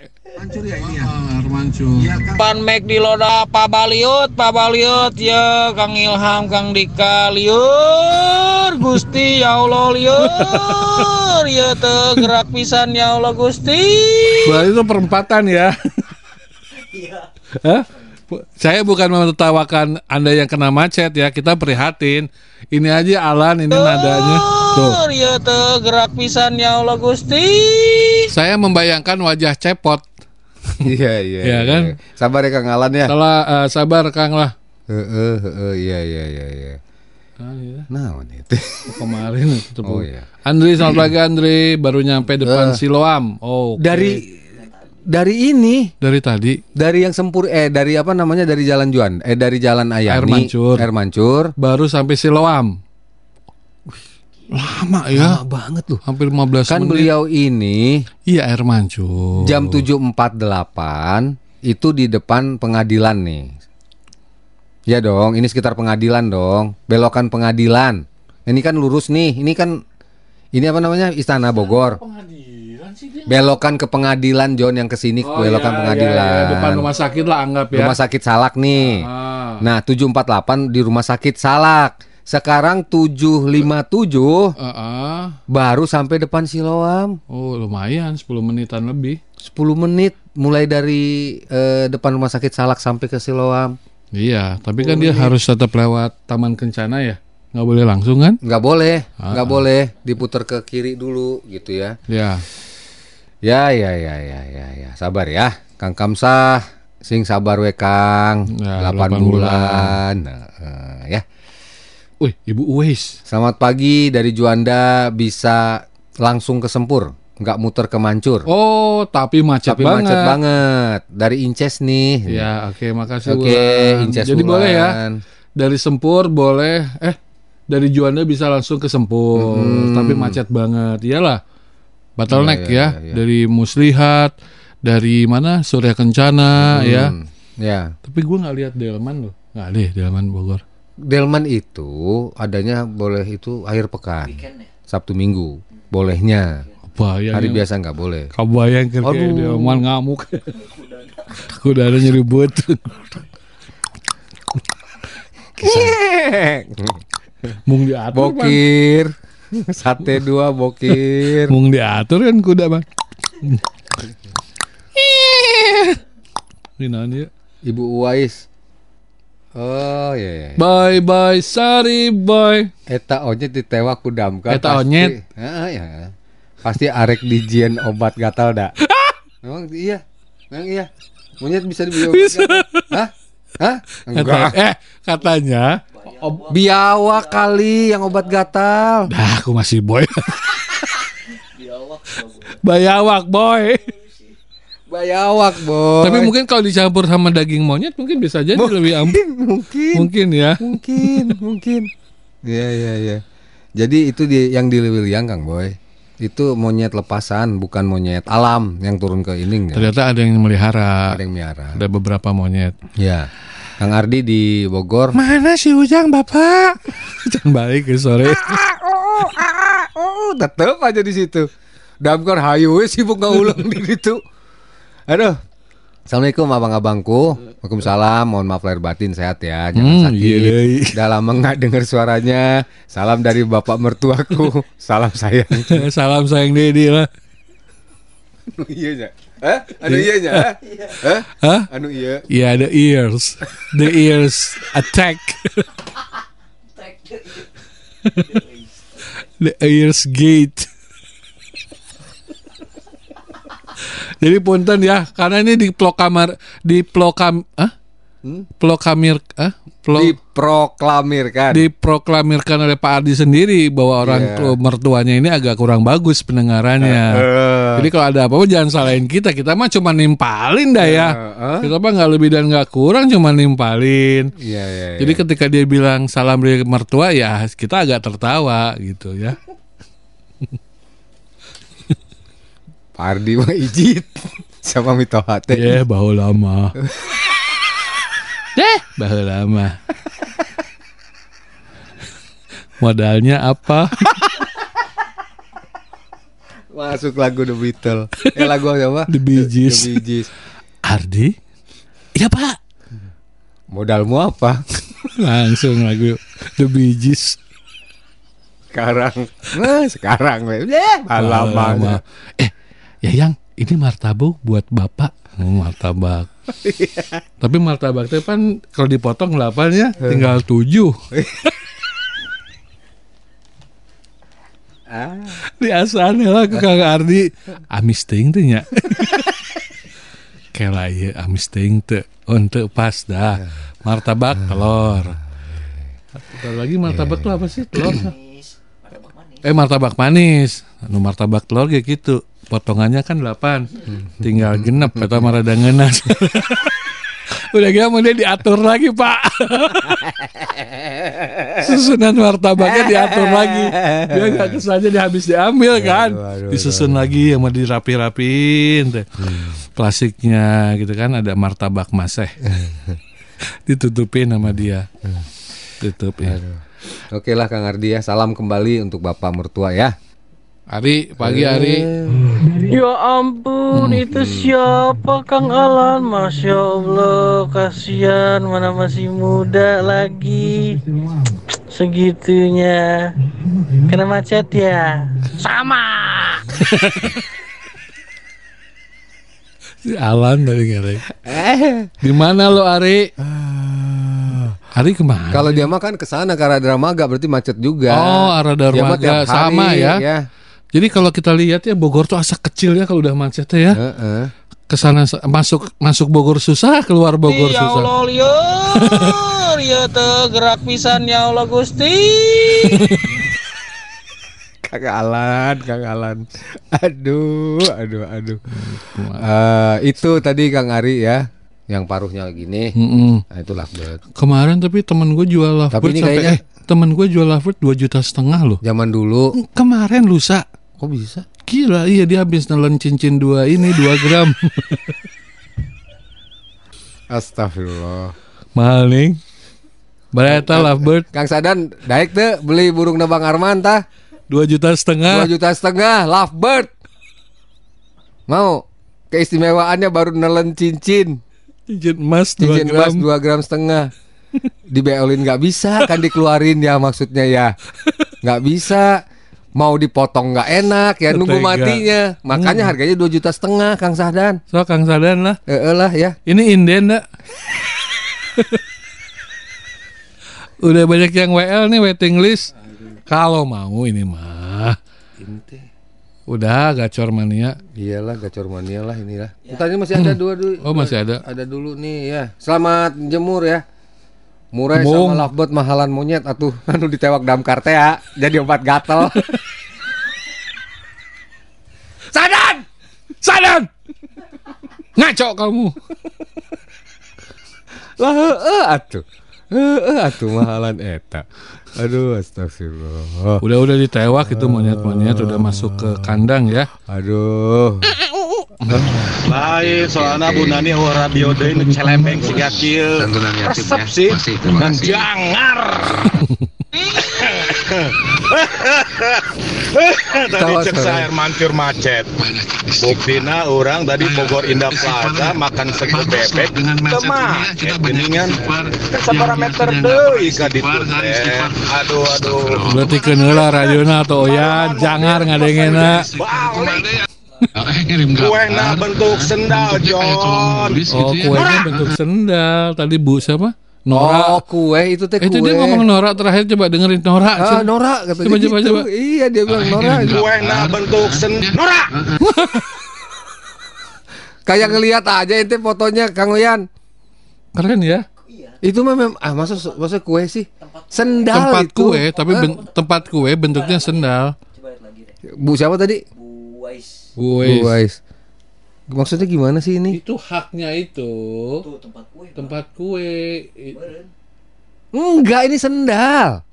Depan McD Lodaya Pak Baliut Pak Baliut ya Kang Ilham Kang Dika liur Gusti ya Allah liur <laughs> ya teu gerak pisan ya Allah Gusti Berarti itu perempatan ya. <laughs> Hah? Bu- Saya bukan menertawakan Anda yang kena macet ya, kita prihatin. Ini aja Alan, ini nadanya. Tuh. Ya teu gerak pisan ya Allah Gusti. Saya membayangkan wajah cepot. <laughs> Iya iya. Iya kan? Sabar ya Kang Alan ya. Salah eh, sabar Kang lah. Heeh heeh iya iya iya iya. Nah, itu. Kemarin itu. Oh, iya. Andri selamat pagi Andri, baru nyampe depan Siloam. Oh. oke. Dari dari ini dari tadi dari yang sempur eh dari apa namanya dari Jalan Juan eh dari Jalan Ayani Air Mancur. Air Mancur baru sampai Siloam. Lama ya. Lama banget loh. Hampir 15 Kan menit. beliau ini Iya air mancur. jam 7.48 itu di depan pengadilan nih. Ya dong, ini sekitar pengadilan dong. Belokan pengadilan. Ini kan lurus nih. Ini kan ini apa namanya? Istana Bogor. Pengadilan belokan ke pengadilan John yang ke sini Oh, belokan iya, pengadilan. iya, iya. Depan rumah sakit lah anggap ya. Rumah sakit Salak nih. Ah. Nah, 748 di rumah sakit Salak. Sekarang 757 Heeh. baru sampai depan Siloam. Oh lumayan 10 menitan lebih. 10 menit mulai dari eh, depan rumah sakit Salak sampai ke Siloam. Iya, tapi kan dia harus tetap lewat Taman Kencana ya. Nggak boleh langsung kan? Nggak boleh, Ah. nggak boleh diputar ke kiri dulu gitu ya. Ya. Ya, ya, ya, ya, ya, ya. Sabar ya, Kang Kamsah. Sing sabar we Kang. Ya, 8 delapan bulan. Nah, eh, ya. Wih, Ibu Uwais. Selamat pagi dari Juanda bisa langsung ke Sempur, nggak muter ke Mancur. Oh, tapi macet Tapi banget. macet banget. Dari Inces nih. Ya, oke, makasih Oke, Wulan. Inces Jadi boleh ya. Dari Sempur boleh eh dari Juanda bisa langsung ke Sempur, tapi macet banget. Iyalah. Bottleneck Hmm. Iya, ya. iya, iya. Dari Muslihat, dari mana? Surya Kencana ya. Hmm, Ya. Tapi gue nggak lihat Delman loh. Nggak ya Delman Bogor. Delman itu adanya boleh itu akhir pekan. Sabtu Minggu. Bolehnya. Bayang Hari biasa nggak boleh. Kau bayang kerja. Delman ngamuk. Udah ada nyeri buat. Mung diatur. Bokir. Sate dua bokir. Mung diatur kan kuda bang. Ini dia? Ibu Uwais. Oh iya. iya. Bye bye sorry bye. Eta onyet ditewa ku damkar. Eta pasti- onyet? Heeh, ya. Pasti arek dijieun obat gatal dah. <laughs> Emang iya. Emang iya. Monyet bisa dibeli obat Bisa. Hah? Hah? Kata, Enggak. eh katanya. Ob- biawak kali yang obat gatal. Dah aku masih boy. Bayawak boy. Biawak, boy. Tapi mungkin kalau dicampur sama daging monyet mungkin bisa jadi lebih ampun. mungkin Mungkin ya. mungkin <laughs> mungkin. Iya iya iya. Jadi itu di, yang di Lewiliang Kang Boy. Itu monyet lepasan, bukan monyet alam yang turun ke ining ya. Ternyata ada yang melihara. Ada yang miara. Ada beberapa monyet. Ya. Kang Ardi di Bogor. Mana si Ujang bapak? <laughs> Jangan balik ke sore. Oh, tetep aja di situ. Damkar hayu sibuk ngaulang di situ. Aduh. Assalamualaikum abang-abangku. Waalaikumsalam. Mohon maaf lahir batin sehat ya. Jangan Hmm, sakit. iya, iya. Udah lama nggak dengar suaranya. Salam dari bapak mertuaku. <laughs> Salam sayang. <laughs> Salam sayang Dedi lah. Anu iya nya. Hah? Anu iya nya. Hah? Hah? Hah? Anu iya. Ya the ears, the ears attack. <laughs> the ears gate. Jadi punten ya, karena ini di kamar di plokam, ah, plokamir, ah, plo, Diproklamirkan. diproklamirkan oleh Pak Ardi sendiri bahwa orang tua mertuanya ini agak kurang bagus pendengarannya. Eh. Jadi kalau ada apa-apa jangan salahin kita. Kita mah cuma nimpalin dah ya. Heeh. Kita mah nggak lebih dan nggak kurang cuma nimpalin. Iya iya. iya. Jadi ketika dia bilang salam dari mertua ya kita agak tertawa gitu ya. <laughs> Pak Ardi mah ijit <laughs> sama Mito Hate. Ya bahu lama. Deh <laughs> bahu lama. Modalnya apa? <laughs> Masuk lagu The Beatles. Eh lagu apa? The Bee Gees. The Bee Gees. Ardi? Iya pak. Modalmu apa? Langsung lagu The Bee Gees. Sekarang. Nah, sekarang. Eh, lama. Eh, ya yang ini martabak buat bapak. Oh, martabak. <laughs> Tapi martabak itu kan kalau dipotong 8 ya, tinggal 7. <laughs> Ah. Di asalnya lah ke Kang Ardi. Amis ting tuh nya. <laughs> Kela iya amis ting tuh. Untuk pas dah. Martabak telur. Satu lagi martabak tuh apa sih? Telur. Eh martabak manis. Anu martabak telur kayak gitu. Potongannya kan 8. Tinggal genep kata marada ngenas. <laughs> Udah gitu mau dia diatur lagi pak. <laughs> Susunan martabaknya diatur lagi. Dia gak <laughs> kesannya dia habis diambil kan? Disusun lagi yang mau dirapi-rapin teh. Plastiknya gitu kan Ada martabak maseh. Ditutupin sama dia. Tutupin. Oke lah Kang Ardi ya. Salam kembali untuk Bapak mertua ya. Ari, pagi Ari Eh, Ya ampun, itu siapa Kang Alan? Masya Allah, kasihan mana masih muda lagi. Segitunya. Kena macet ya? Sama. Si Alan dari ngerek. Eh, Di mana lo Ari? Ari ke mana? kalau dia mah kan ke sana ke arah Dramaga berarti macet juga. Oh, arah tiap sama hari, ya. ya. Jadi kalau kita lihat ya Bogor tuh asa kecil ya kalau udah macetnya ya. Heeh. Ke sana masuk masuk Bogor susah, keluar Bogor ya susah. Allah, liur. Ya tuh gerak pisan ya Allah Gusti. <laughs> Kang Alan, Kang Alan. Aduh, aduh, aduh. Eh, itu tadi Kang Ari ya, yang paruhnya gini. Mm-mm. Nah, itu lovebird. Kemarin tapi temen gue jual lovebird Tapi ini sampai kayaknya- eh, temen gue jual lovebird 2 juta setengah loh. Zaman dulu, Kemarin lusa. kok bisa? Gila, iya dia habis nelen cincin dua ini 2 gram. <laughs> Astagfirullah. Mahal nih. Bereta lovebird Kang Sadan, daik tuh beli burung nebang Arman tah. 2 juta setengah. Dua juta setengah, lovebird. Mau? Keistimewaannya baru nelen cincin. Cincin emas 2 Cincin gram. emas 2 gram setengah. Dibeolin nggak bisa kan dikeluarin ya maksudnya ya. Nggak bisa. Mau dipotong nggak enak ya nunggu Tega. matinya. Makanya harganya 2 juta setengah Kang Sahdan. So Kang Sadan lah. Eh lah ya. Ini inden dak. Udah banyak yang WL nih waiting list. Kalau mau ini mah. Udah gacor mania. Iyalah gacor mania lah inilah. Tadi masih ada dua dulu. Oh, masih ada. Ada dulu nih ya. Selamat jemur ya. Murah Bung. sama lovebird mahalan monyet atuh <laughs> anu ditewak damkar teh ya. Jadi obat gatel. <laughs> Sadan! Sadan! Ngaco kamu. <laughs> lah heeh atuh. Heeh atuh mahalan eta. Aduh astagfirullah. Udah udah ditewak itu monyet-monyet udah masuk ke kandang ya. Aduh. Lain soalnya Bu Nani oh radio deui nu celempeng siga kieu. Resep sih. Dan jangar. <laughs> tadi cek saya mancur macet. Buktina orang tadi Bogor Indah Plaza makan sego bebek teu macet geningan. Kan sabaraha meter deui ka ditu teh. Aduh aduh. Berarti kenela radiona atau ya jangar ngadengena. Balik. Kuehna bentuk sendal John. Oh kuenya bentuk sendal. Tadi Bu siapa? Nora. Oh, kue itu teh Eh, kue. itu dia ngomong Nora terakhir coba dengerin Nora. Ah, coba. Nora katanya Coba, gitu. coba, coba. Iya, dia bilang Nora. Kuehna bentuk sendal. Nora. <laughs> Kayak ngelihat aja itu fotonya Kang Uyan. Keren ya. Itu mah mem ah masa masa kue sih? Sendal Tempat itu. kue tapi ben- tempat kue bentuknya sendal. Bu siapa tadi? Wes. Guys. Maksudnya gimana sih ini? Itu haknya itu. tempat kue. I- Enggak, ini sendal.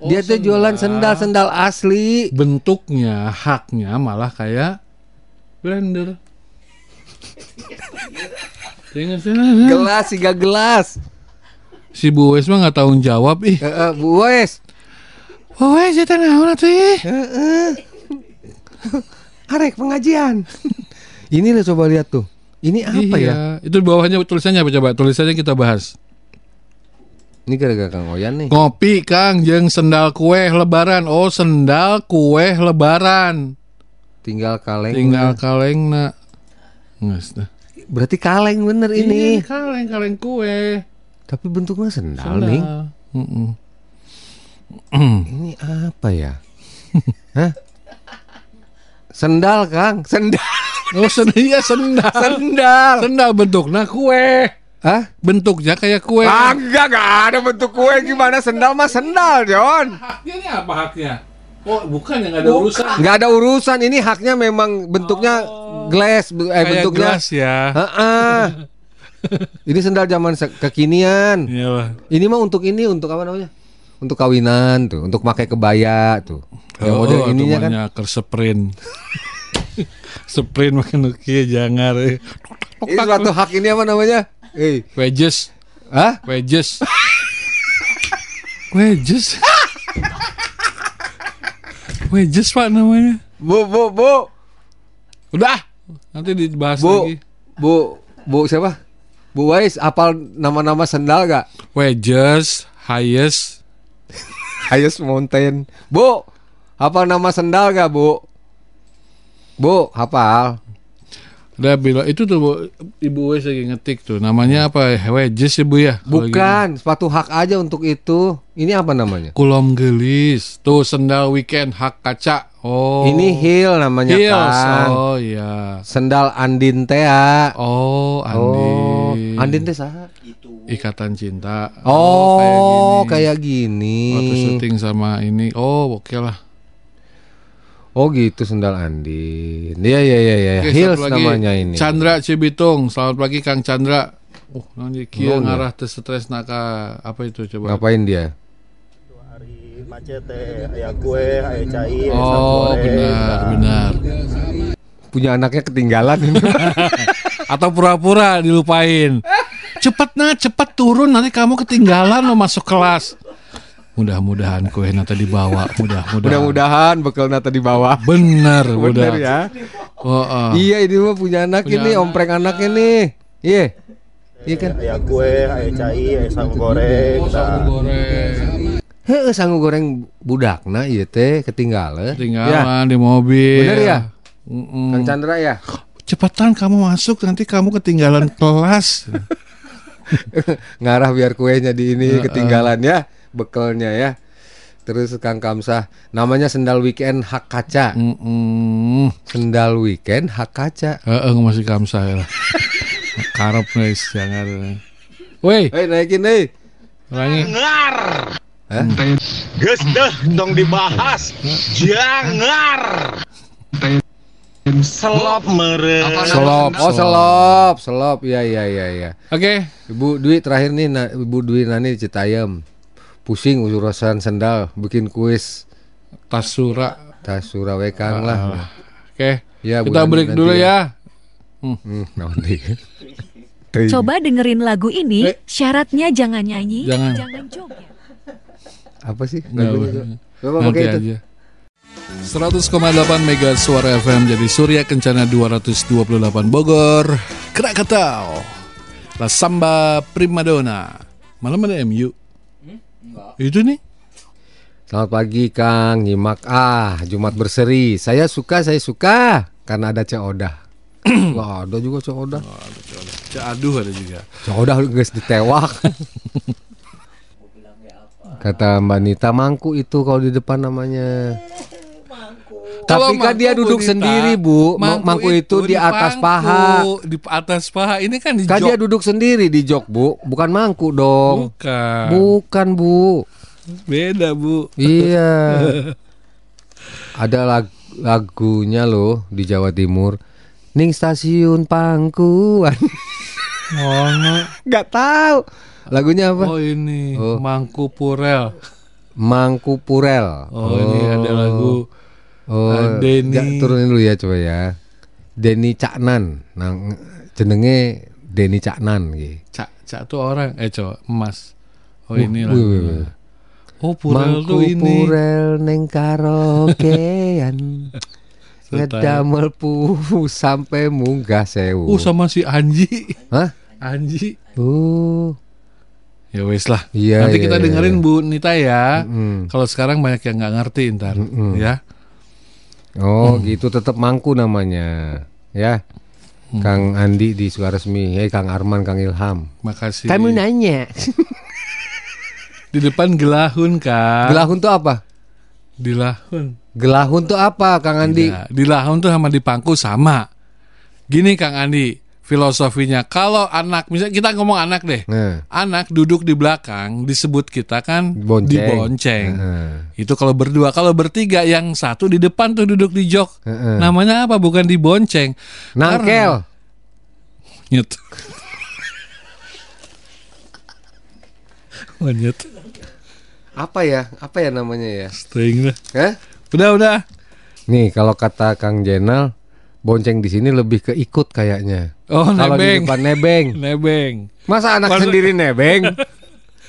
Oh, Dia tuh jualan sendal, sendal asli. bentuknya haknya malah kayak blender. <laughs> Gelas, tiga gelas. si Bu Wes mah nggak tahu jawab ih. Eh, eh, Bu Wes. Bu Wes itu naon atuh ih? Arek pengajian. <laughs> ini lo coba lihat tuh. Ini apa iya. ya? Itu bawahnya tulisannya apa coba? Tulisannya kita bahas. Ini gara-gara Kang Oyan nih. Ngopi Kang jeung sendal kue lebaran. Oh, sendal kue lebaran. Tinggal kaleng. Tinggal kalengna. Nges dah. Berarti kaleng bener ini. Iya, kaleng kaleng kue. Tapi bentuknya sendal, nih. Sendal. Mm-mm. Ini apa ya? <laughs> Hah? Sendal, Kang. Sendal. Oh, sendal iya sendal. Sendal. Sendal bentuknya kue. Hah? Bentuknya kayak kue. Ah, enggak, enggak ada bentuk kue gimana sendal mah sendal, John. Haknya ini apa haknya? Oh, bukan yang ada urusan. Enggak ada urusan. Ini haknya memang bentuknya glass, eh Kayak bentuknya. gelas ya. Heeh. <laughs> ini sendal zaman kekinian. Iya. Ini mah untuk ini, untuk apa namanya? Untuk kawinan tuh, untuk pakai kebaya tuh. Yang model Oh, ininya kan. kan ke sprint. <laughs> makan uki jangan. eh. Ini suatu hak ini apa namanya? Eh, Wedges, hah? wedges. <laughs> wedges. wedges Pak namanya. Bu, bu, bu. Udah, nanti dibahas Bu, lagi. Bu, Bu siapa? Bu Wais, apal nama-nama sendal gak? Wedges, highest, Highest Mountain. Bu, hafal nama sendal gak, Bu? Bu, hafal. Udah bilang itu tuh Bu, Ibu Wes lagi ngetik tuh. Namanya apa? Wedges ya Bu ya? Kalau gitu. Bukan, sepatu hak aja untuk itu. Ini apa namanya? Kulom gelis. Tuh sendal weekend hak kaca. Oh. Ini heel namanya Heels. kan. Oh iya. Sendal Andin Tea. Oh, Oh, Andi. Andin Teh saha? Ikatan cinta. Oh, kayak kayak gini. Waktu gini. syuting sama ini. Oh, oke lah. Oh gitu sendal Andin. Iya iya iya iya. Heels satu lagi. namanya ini. Chandra Cibitung. Selamat pagi Kang Chandra. Oh, nanti kia Oh, iya. ngarah teu stres naka apa itu coba? Ngapain dia? hari macet teh aya kue aya cai aya Oh, benar, nah. benar. Punya anaknya ketinggalan. <laughs> Atau pura-pura dilupain. <laughs> Cepet nah, cepet turun nanti kamu ketinggalan lo masuk kelas. Mudah-mudahan kue nanti dibawa, mudah-mudahan. Mudah-mudahan bekal nata di bawah. Bener, Bener mudah. ya. Oh, oh. Iya ini mah punya anak Punya ini, anak. ompreng anak ini. Iya. Iya kan? aya kue aya cai aya sagu goreng Oh, goreng. Heeh, sanggup goreng budak nah iya teh ketinggalan. Ya. Ketinggalan di mobil. Bener ya? Mm-mm. Kang Chandra ya. Cepetan kamu masuk nanti kamu ketinggalan kelas. <laughs> <laughs> Ngarah biar kuenya di ini ketinggalan ya, bekelnya ya. Terus Kang Kamsah, namanya sendal weekend hak kaca. Mm-mm. Sendal weekend hak kaca. Heeh, masih kamsa ya. <laughs> Karep guys, jangan. Woi, Hei naikin deh. ulangi. Geus deh dong dibahas. Jangar. Selop meren. Selop. Oh selop, selop. Iya iya iya iya. Oke, Ibu Dwi terakhir nih, na, Ibu Dwi nani Citayam. Pusing urusan sendal, bikin kuis tas sura. tas Surabaya Kang lah. Oke. Ya, Bu Kita break nanti dulu ya. ya. Hmm, naon deui. <laughs> Coba dengerin lagu ini, Eh. syaratnya jangan nyanyi, Jangan. jangan joget. Apa sih? Nggak lagunya? Coba Nanti pakai itu. aja. 100,8 Mega Suara FM jadi Surya Kencana 228 Bogor Krakatau. La Samba Primadona. Malam ada MU Itu nih? Selamat pagi Kang, nyimak. Ah Jumat berseri. Saya suka, saya suka. Karena ada Cek Odah. <coughs> Wah, ada juga Cek Odah. Cak Aduh ada juga. Cek Odah guys ditewak. <laughs> Kata Mbak Nita mangku itu kalau di depan namanya. Tapi kan dia mangku, duduk sendiri, Bu. Ma- Mangku itu di atas paha. Di atas paha Ini kan di Kan jok dia duduk sendiri di jok, Bu. Bukan mangku dong. Bukan Bukan, Bu. Beda bu Iya. <laughs> Ada lag- lagunya loh di Jawa Timur. Ning stasiun Pangkuan. <laughs> Mana Gak tahu. Lagunya apa? Oh ini Oh. Mangku Purel Mangku Purel. Oh, ini ada lagu Oh, Ah, Denny. turunin dulu ya coba ya. Denny Caknan. Nah, jenenge Denny Caknan gitu. Cak Cak tuh orang Eh coba Emas Oh ini wih. Oh Purel Mangku tuh ini Purel neng karaokean. <laughs> Ngedamel pu sampai munggah sewu. Oh sama si Anji Hah? Anji Oh. Ya wes lah Iya, Nanti iya, kita iya, dengerin Bu Nita ya Mm. Kalau sekarang banyak yang nggak ngerti ntar Mm-mm. Ya Oh, gitu tetap mangku namanya. Ya. Hmm. Kang Andi di Sukaresmi, hey Kang Arman, Kang Ilham. Makasih nanya. Di depan gelahun kan Gelahun tuh apa? Dilahun Gelahun tuh apa, Kang Andi? Tidak. Di lahun tuh sama di pangku sama. Gini Kang Andi, filosofinya kalau anak misalnya kita ngomong anak deh. Nah, Anak duduk di belakang disebut kita kan Bonceng. dibonceng. Heeh. Itu kalau berdua, kalau bertiga yang satu di depan tuh duduk di jok. Heeh. Namanya apa? Bukan dibonceng. nangkel. Nyet. Nyet. <laughs> Apa ya? Apa ya namanya ya? String. Hah? Udah, udah. Nih, kalau kata Kang Jenal, bonceng di sini lebih ke ikut kayaknya. Oh, Kalau di nebeng. depan nebeng. <laughs> Nebeng. Masa anak Masa- sendiri nebeng?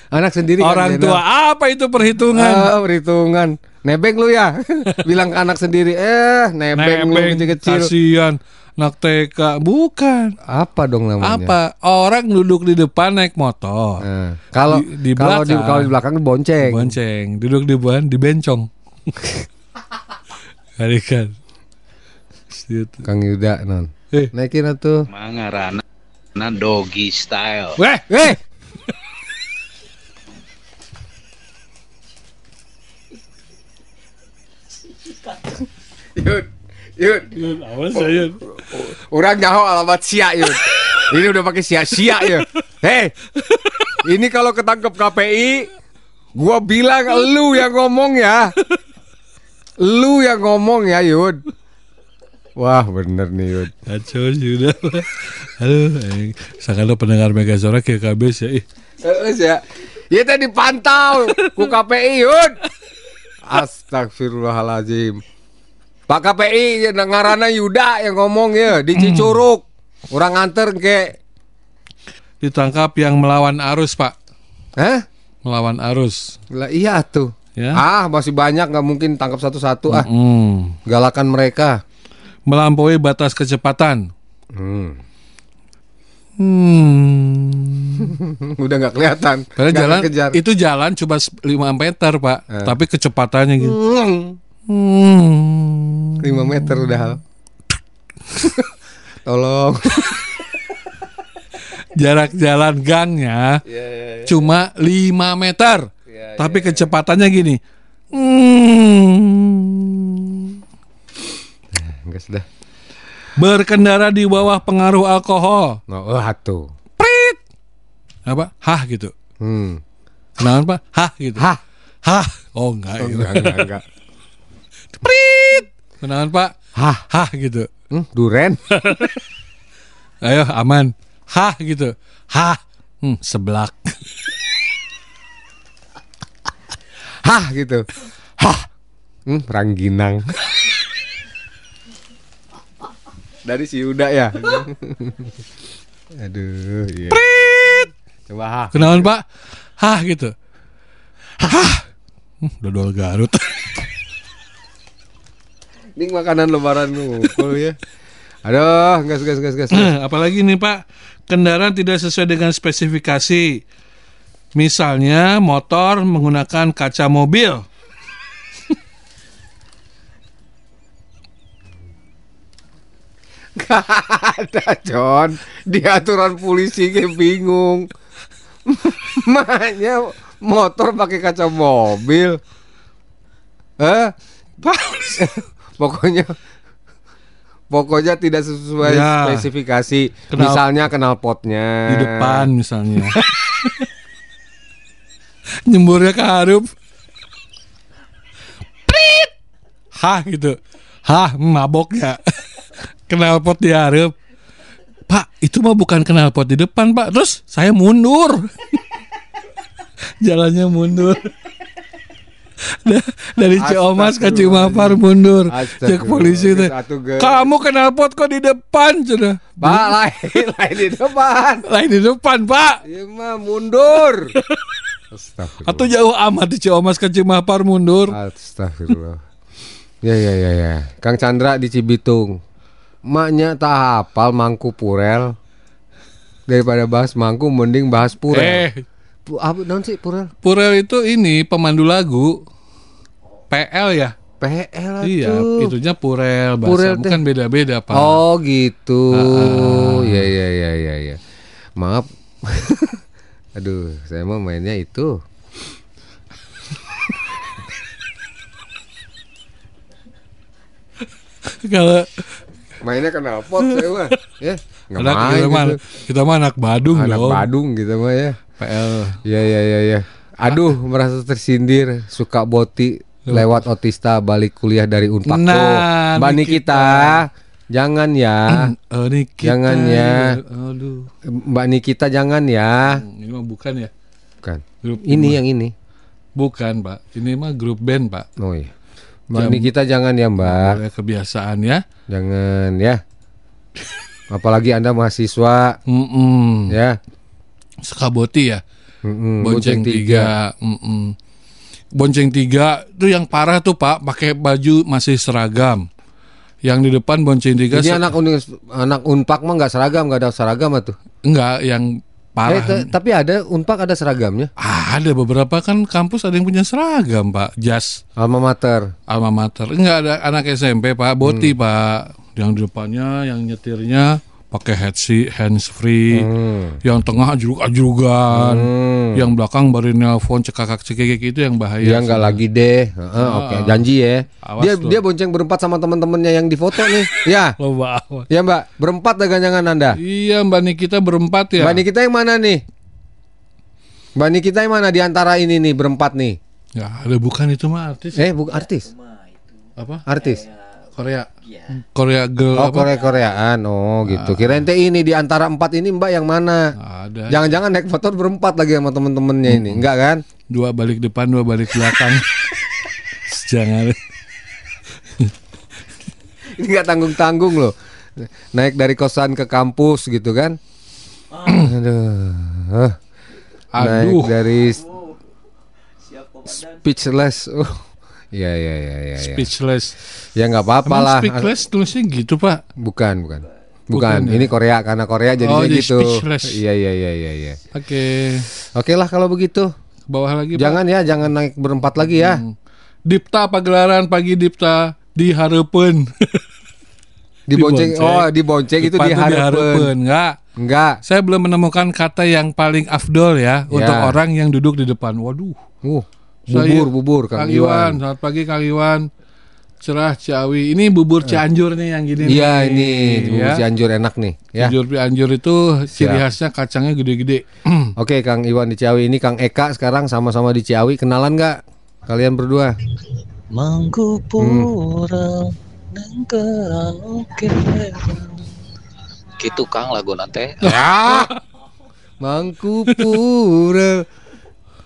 anak sendiri Kang Orang Jenal. tua apa itu perhitungan? Ah, perhitungan. Nebeng lu ya. <laughs> Bilang ke anak sendiri, eh nebeng, lu kecil-kecil. kasihan anak TK bukan Apa dong namanya? apa orang duduk di depan naik motor Nah, kalau Di- di kalau di belakang. kalau di belakang bonceng. bonceng duduk di depan dibencong <laughs> Hari kan Situ. Kang Yuda non. Eh. Naikin atuh. Mangarana na doggy style. Weh, Eh, Yud, Yud, awas saya. orang nyaho alamat sia Yud. Ini udah pakai sia-sia ya. Hei, ini kalau ketangkep KPI, gua bilang lu yang ngomong ya. Lu yang ngomong ya Yud. Wah bener nih Yud. Kacau sudah. Aduh, eh, sakalo pendengar Mega Suara kayak kabes ya. Terus ya. Ya tadi dipantau ku KPI Yud. Astagfirullahalazim. Pak KPI ngarana Yuda yang ngomong ya di Cicurug. Orang nganter ke ditangkap yang melawan arus, Pak. Hah? Melawan arus. Lah iya tuh. Ya. Ah, masih banyak nggak mungkin tangkap satu-satu ah. Hmm. Galakan mereka. Melampaui batas kecepatan. Hmm. Hmm. <laughs> Udah nggak kelihatan. Karena Nggak jalan kejar. itu jalan cuma 5 meter, Pak. Eh. Tapi kecepatannya gitu. Hmm. Hmm. 5 meter udah. <laughs> Tolong. <laughs> Jarak jalan gangnya Iya, cuma 5 meter. tapi kecepatannya gini. Hmm. Enggak sudah. Berkendara di bawah pengaruh alkohol. No, oh, atuh. Prit. Apa? Hah gitu. Hmm. Kenapa, Pak? Hah gitu. Hah. Hah. Oh enggak. Oh, gitu. enggak, enggak, enggak. <laughs> Prit. Kenapa, Pak? Hah. Hah gitu. Hmm, duren. <laughs> Ayo aman. Hah gitu. Hah. Hmm, seblak. Hah gitu. Hah. Hmm, rangginang. Dari si Yuda ya. <laughs> Aduh, iya. Coba hah. Kenalan Pak? Hah gitu. Hah. Hmm, dodol Garut. <laughs> Ini makanan lebaran ngumpul ya. Aduh, gas gas gas gas. <clears throat> Apalagi nih Pak, kendaraan tidak sesuai dengan spesifikasi. Misalnya motor menggunakan kaca mobil. Gak ada John Di aturan polisi kayak bingung Maknya motor pakai kaca mobil Eh Pokoknya Pokoknya tidak sesuai Ya. spesifikasi Kenal- Misalnya kenal potnya di depan misalnya. <laughs> Nyemburnya ke harup. Prit. Hah gitu. Hah, mabok ya. Knalpot di harup. Pak, itu mah bukan knalpot di depan, Pak. Terus saya mundur. <laughs> Jalannya mundur. <laughs> Da- Dari Ciomas ke Cimapar mundur. Cek polisi teh. Ge- Kamu knalpot kok di depan, sudah. Pak lain <laughs> Lain di depan Lain di depan, Pak. Iya mah mundur Astagfirullah Atau jauh amat di Ciomas ke Cimapar mundur. Astagfirullah. ya ya ya ya. Kang Chandra di Cibitung. Maknya tak hafal mangku purel. Daripada bahas mangku mending bahas purel. Eh, apa naon sih purel? Purel itu ini pemandu lagu. PL ya? PL Iya, atuh. itunya Purel bahasa Purel bukan beda-beda, Pak. Oh gitu. Ah. Ya ya ya ya ya. Maaf. <laughs> Aduh, saya mau mainnya itu. Kalau Mainnya kenal pot <laughs> saya mah. Ya, nggak anak main kita mah gitu. kita mah anak Badung Anak dong. Badung gitu mah ya. PL. Ya ya ya ya. Aduh, merasa tersindir, suka boti lewat otista balik kuliah dari Unpad Nah. Mbak Nikita. Nikita, jangan ya. <clears throat> Oh, ini kita. Jangan ya. Aduh. Mbak Nikita jangan ya. Ini mah bukan ya? Bukan. Grup Ini yang ini. bukan, Pak. Ini mah grup band, Pak. Oh iya. Mbak Jam- Nikita jangan ya, Mbak. Boleh kebiasaan ya. Jangan ya. <laughs> Apalagi Anda mahasiswa Mm-mm. ya. Sekaboti ya. Mm-mm, Bonceng tiga. Mm-mm. bonceng tiga itu yang parah tuh pak pakai baju masih seragam yang di depan bonceng tiga Ini anak unis, anak unpak mah nggak seragam, nggak ada seragam tuh. enggak yang parah. T- tapi ada unpak ada seragamnya. Ada beberapa kan kampus ada yang punya seragam pak. Jas. Alma mater. alma mater. Enggak ada anak SMP pak. Boti pak. Yang di depannya yang nyetirnya pakai headset hands free yang tengah ajrug ajrugan yang belakang baru nelpon cekakak cekekek itu yang bahaya Dia nggak lagi deh. Heeh, Oke, janji ya. Awas dia tuh. dia bonceng berempat sama teman-temannya yang di foto nih. <laughs> ya. Loba amat. Ya Mbak, berempat dagangan Anda. Iya Mbak Nikita berempat ya. Mbak Nikita yang mana nih? Mbak Nikita yang mana di antara ini nih berempat nih? Ya ada bukan itu mah artis. Eh, bukan artis. Apa? Artis. Korea. Korea girl Oh, apa? Korea-Koreaan. Oh, gitu. Kirain teh ini di antara empat ini Mbak yang mana? Ada. Jangan-jangan naik motor berempat lagi sama temen-temennya ini. Enggak kan? Dua balik depan, dua balik belakang. <laughs> Jangan. Ini enggak tanggung-tanggung loh. Naik dari kosan ke kampus gitu kan? Aduh. Hah. Naik Aduh. dari s- speechless. Oh. Iya, iya, iya, iya. ya. Speechless. Ya nggak apa-apa lah. speechless tulisnya gitu Pak. Bukan, bukan. Bukan, Bukan ya? ini Korea karena Korea jadinya Oh, jadi gitu. speechless. Iya, iya, iya, iya, iya. Oke. Oke lah kalau begitu. Ke bawah lagi Pak. Jangan ya, jangan naik berempat lagi ya. Hmm. Dipta pagelaran pagi Dipta dihareupeun. <laughs> Dibonceng. Dibonceng. Oh, dibonceng itu diharapkan. dihareupeun. Enggak. Enggak. Saya belum menemukan kata yang paling afdol ya, untuk Ya. orang yang duduk di depan. Waduh. Uh, bubur, bubur Kang, Iwan. Selamat pagi Kang Iwan. Cerah Ciawi. Ini bubur Cianjur nih yang gini. Iya ini bubur ya. Cianjur enak nih ya. Bubur Cianjur itu ciri khasnya kacangnya gede-gede. <clears throat> Oke Kang Iwan di Ciawi ini Kang Eka sekarang sama-sama di Ciawi kenalan nggak kalian berdua? Mangkupura nang karaoke. Gitu Kang lagu nanti. Ya. <laughs> Mangkupura.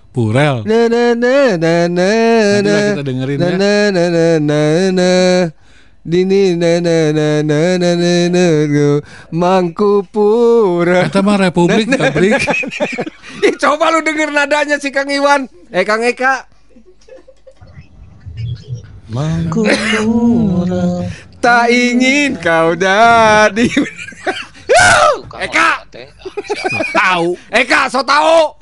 Purel. Na na na na na Nanti na. lah kita dengerin na, ya. na na na na na. Dini na na na na na na na go. Mangkupura. Kata mah Republik Republik. Ih, coba lu denger nadanya si Kang Iwan. Eh Kang Eka. Mangkupura. Tak ingin kau jadi. Eka. Tahu. Eka, so tahu.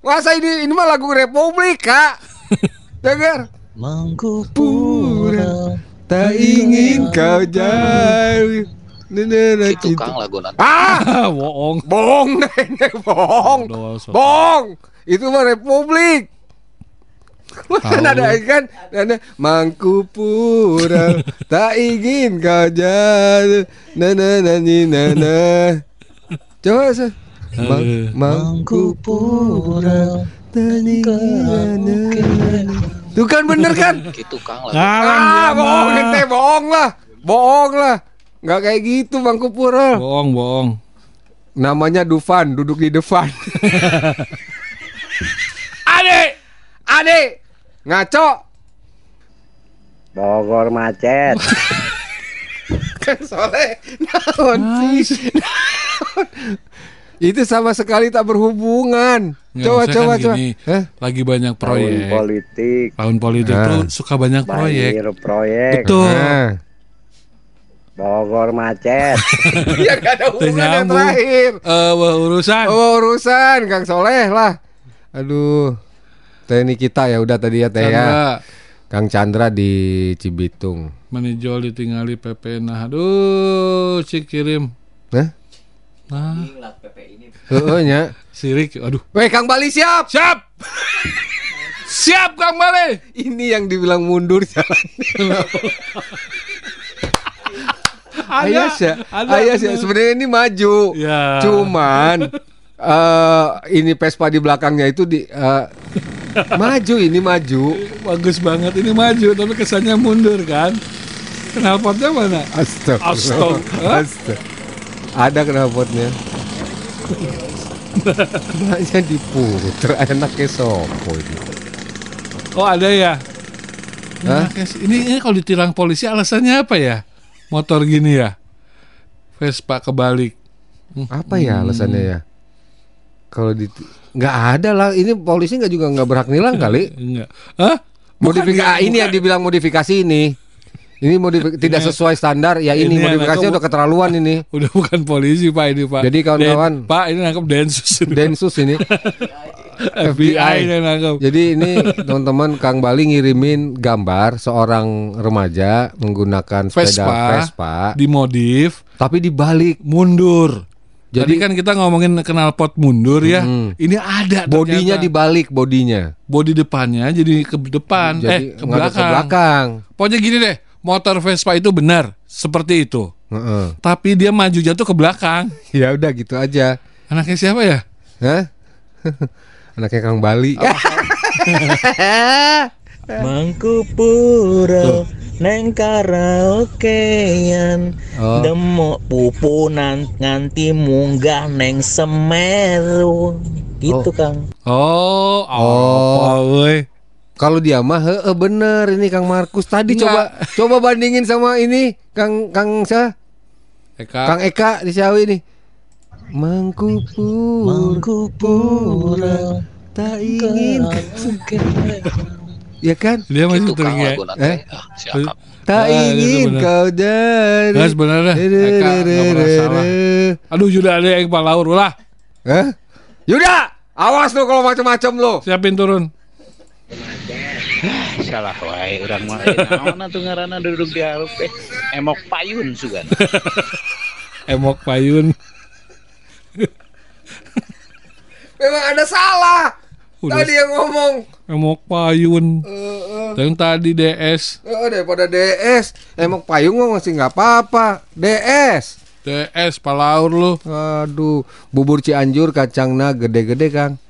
Masa ini ini mah lagu Republik, Kak. <laughs> Dengar. Mangkupura. Tak ingin kau jadi. Nene Gitu Kang lagu nanti. Ah, <laughs> Bohong. bohong, <laughs> nenek, bohong, bohong. Itu mah Republik. Kan ada kan, ada Mangkupura, tak ingin kau jadi, nana nani nana. Coba se, Mang, tak ingin nana. Tuh kan bener kan? Gitu Kang. Ngarang Ah, bohong ente, bohong lah, bohong lah. Nggak kayak gitu Mangkupura. Bohong, bohong. Namanya Dufan, duduk di depan. <laughs> Ade, Ade, ngaco. Bogor macet. <laughs> Kang Soleh, naon sih? Itu sama sekali tak berhubungan. Nggak, coba, coba, kan coba. gini, Hah? Lagi banyak Tahun proyek. politik. Tahun politik Nah. tuh suka banyak proyek. Banjir proyek. Betul. Nah. Bogor macet. <laughs> ya gak ada hubungan yang terakhir. Eh, wah, urusan. Oh, urusan Kang Soleh lah. Aduh. Teh ini kita ya udah tadi ya teh ya. Kang Chandra di Cibitung. Manijol ditinggali PP nah. Aduh, cik kirim. Hah? Nah, Heeh nya. sirik. Aduh. Weh Kang Bali siap. Siap. Siap Kang Bale. Ini yang dibilang mundur jalannya. Ya, ada, Ayas ya. bener. Sebenarnya ini maju. Ya. Cuman eh ini Vespa di belakangnya itu di eh, maju ini maju. Bagus banget ini maju tapi kesannya mundur kan. Knalpotnya mana? Astaga. Astaga. Astaga. Ada knalpotnya. Banyak diputer enaknya sopo ini. Oh ada ya. Hah? Nah, ini, ini kalau ditilang polisi alasannya apa ya? Motor gini ya. Vespa kebalik. Apa ya alasannya ya? Kalau di nggak ada lah. Ini polisi nggak juga nggak berhak nilang kali. Enggak. Hah? Modifikasi ini yang dibilang modifikasi ini. Ini modif- tidak sesuai standar. Ya ini, Ini modifikasi anaknya udah keterlaluan ini. <laughs> Udah bukan polisi Pak ini Pak. Jadi kawan-kawan- Den- Pak ini nangkep Densus. Densus ini. <laughs> FBI yang nangkep. Jadi ini <laughs> teman-teman Kang Bali ngirimin gambar seorang remaja menggunakan sepeda Vespa, Vespa, dimodif tapi dibalik. mundur. Jadi Jadi kan kita ngomongin knalpot mundur ya. Hmm. Ini ada bodinya ternyata. dibalik bodinya. bodi depannya jadi ke depan Jadi eh ke belakang. ke belakang. Pokoknya gini deh, motor Vespa itu benar seperti itu. Heeh. Tapi dia maju jatuh ke belakang. <laughs> Ya udah gitu aja. Anaknya siapa ya? Hah? <laughs> Anaknya Kang Bali. <laughs> Mangkupuro neng karaokean Oh. Demok pupunan nganti munggah neng semeru Gitu Kang Oh, Oh. apa woi? Kalau dia mah heeh bener ini Kang Markus tadi coba coba bandingin sama ini Kang Kang siapa? Eka. Kang Eka di Ciawi nih. Mangkupur Mangkupuro tak ingin ya kan Dia masih teringat. eh Ah, tak ingin kau dari Nggak sebenarnya Eka nggak pernah salah. Aduh sudah ada yang Pak Laur lah. eh Yuda awas lu kalau macam-macam lu Siapin turun. <laughs> Salah wae urang mah naon atuh ngaranna duduk di hareup eh emok payun sugan. <laughs> Emok payun. <laughs> memang ada salah Udah. tadi yang ngomong Emok payun. eh Yang tadi DS. eh, daripada DS emang payung mah masih nggak apa-apa DS DS Pak Laur lu. Aduh, bubur Cianjur kacangna gede-gede, Kang.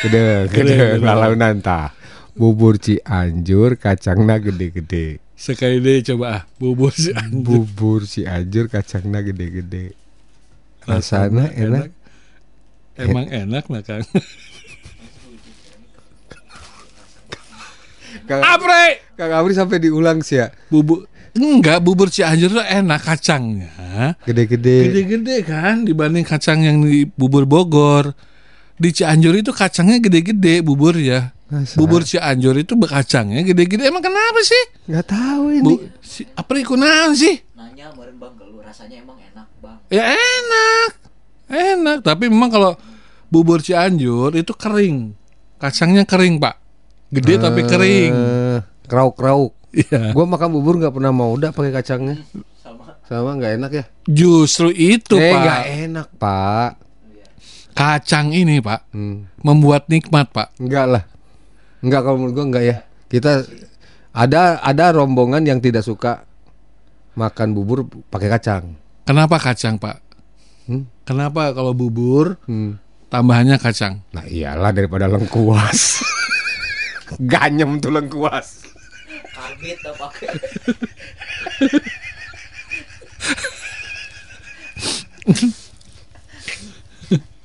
Gede, gede, lalau nanta. Bubur Cianjur kacangna gede-gede. Sekali deh coba ah. Bubur si anjing. Bubur Cianjur kacangna gede-gede. Rasanya enak. Emang enak lah Kang. Kang, Apre. Kang Amri sampai diulang sih ya. Bubur enggak bubur Cianjur tuh enak kacangnya. Gede-gede. Gede-gede kan dibanding kacang yang di bubur Bogor. Di Cianjur itu kacangnya gede-gede bubur ya. Masa? Bubur Cianjur itu kacangnya gede-gede. Emang kenapa sih? Nggak tahu ini. Bu, si, apa ikunan sih? Nanya kemarin bang, kalau rasanya emang enak bang. Ya enak. Enak, tapi memang kalau bubur Cianjur itu kering. Kacangnya kering, Pak. Gede tapi kering. Eh, Krauk-krauk. Iya. Gua makan bubur nggak pernah mau udah pakai kacangnya. Sama nggak enak ya? Justru itu, eh, Pak. nggak enak, Pak. Kacang ini, Pak, Hmm. membuat nikmat, Pak. Enggak lah. Enggak kalau menurut gua enggak ya. Kita ada ada rombongan yang tidak suka makan bubur pakai kacang. Kenapa kacang, Pak? Hmm? Kenapa kalau bubur Hmm. tambahannya kacang? Nah iyalah daripada lengkuas. <laughs> Ganyem tuh lengkuas. Karbit tuh pakai. <laughs>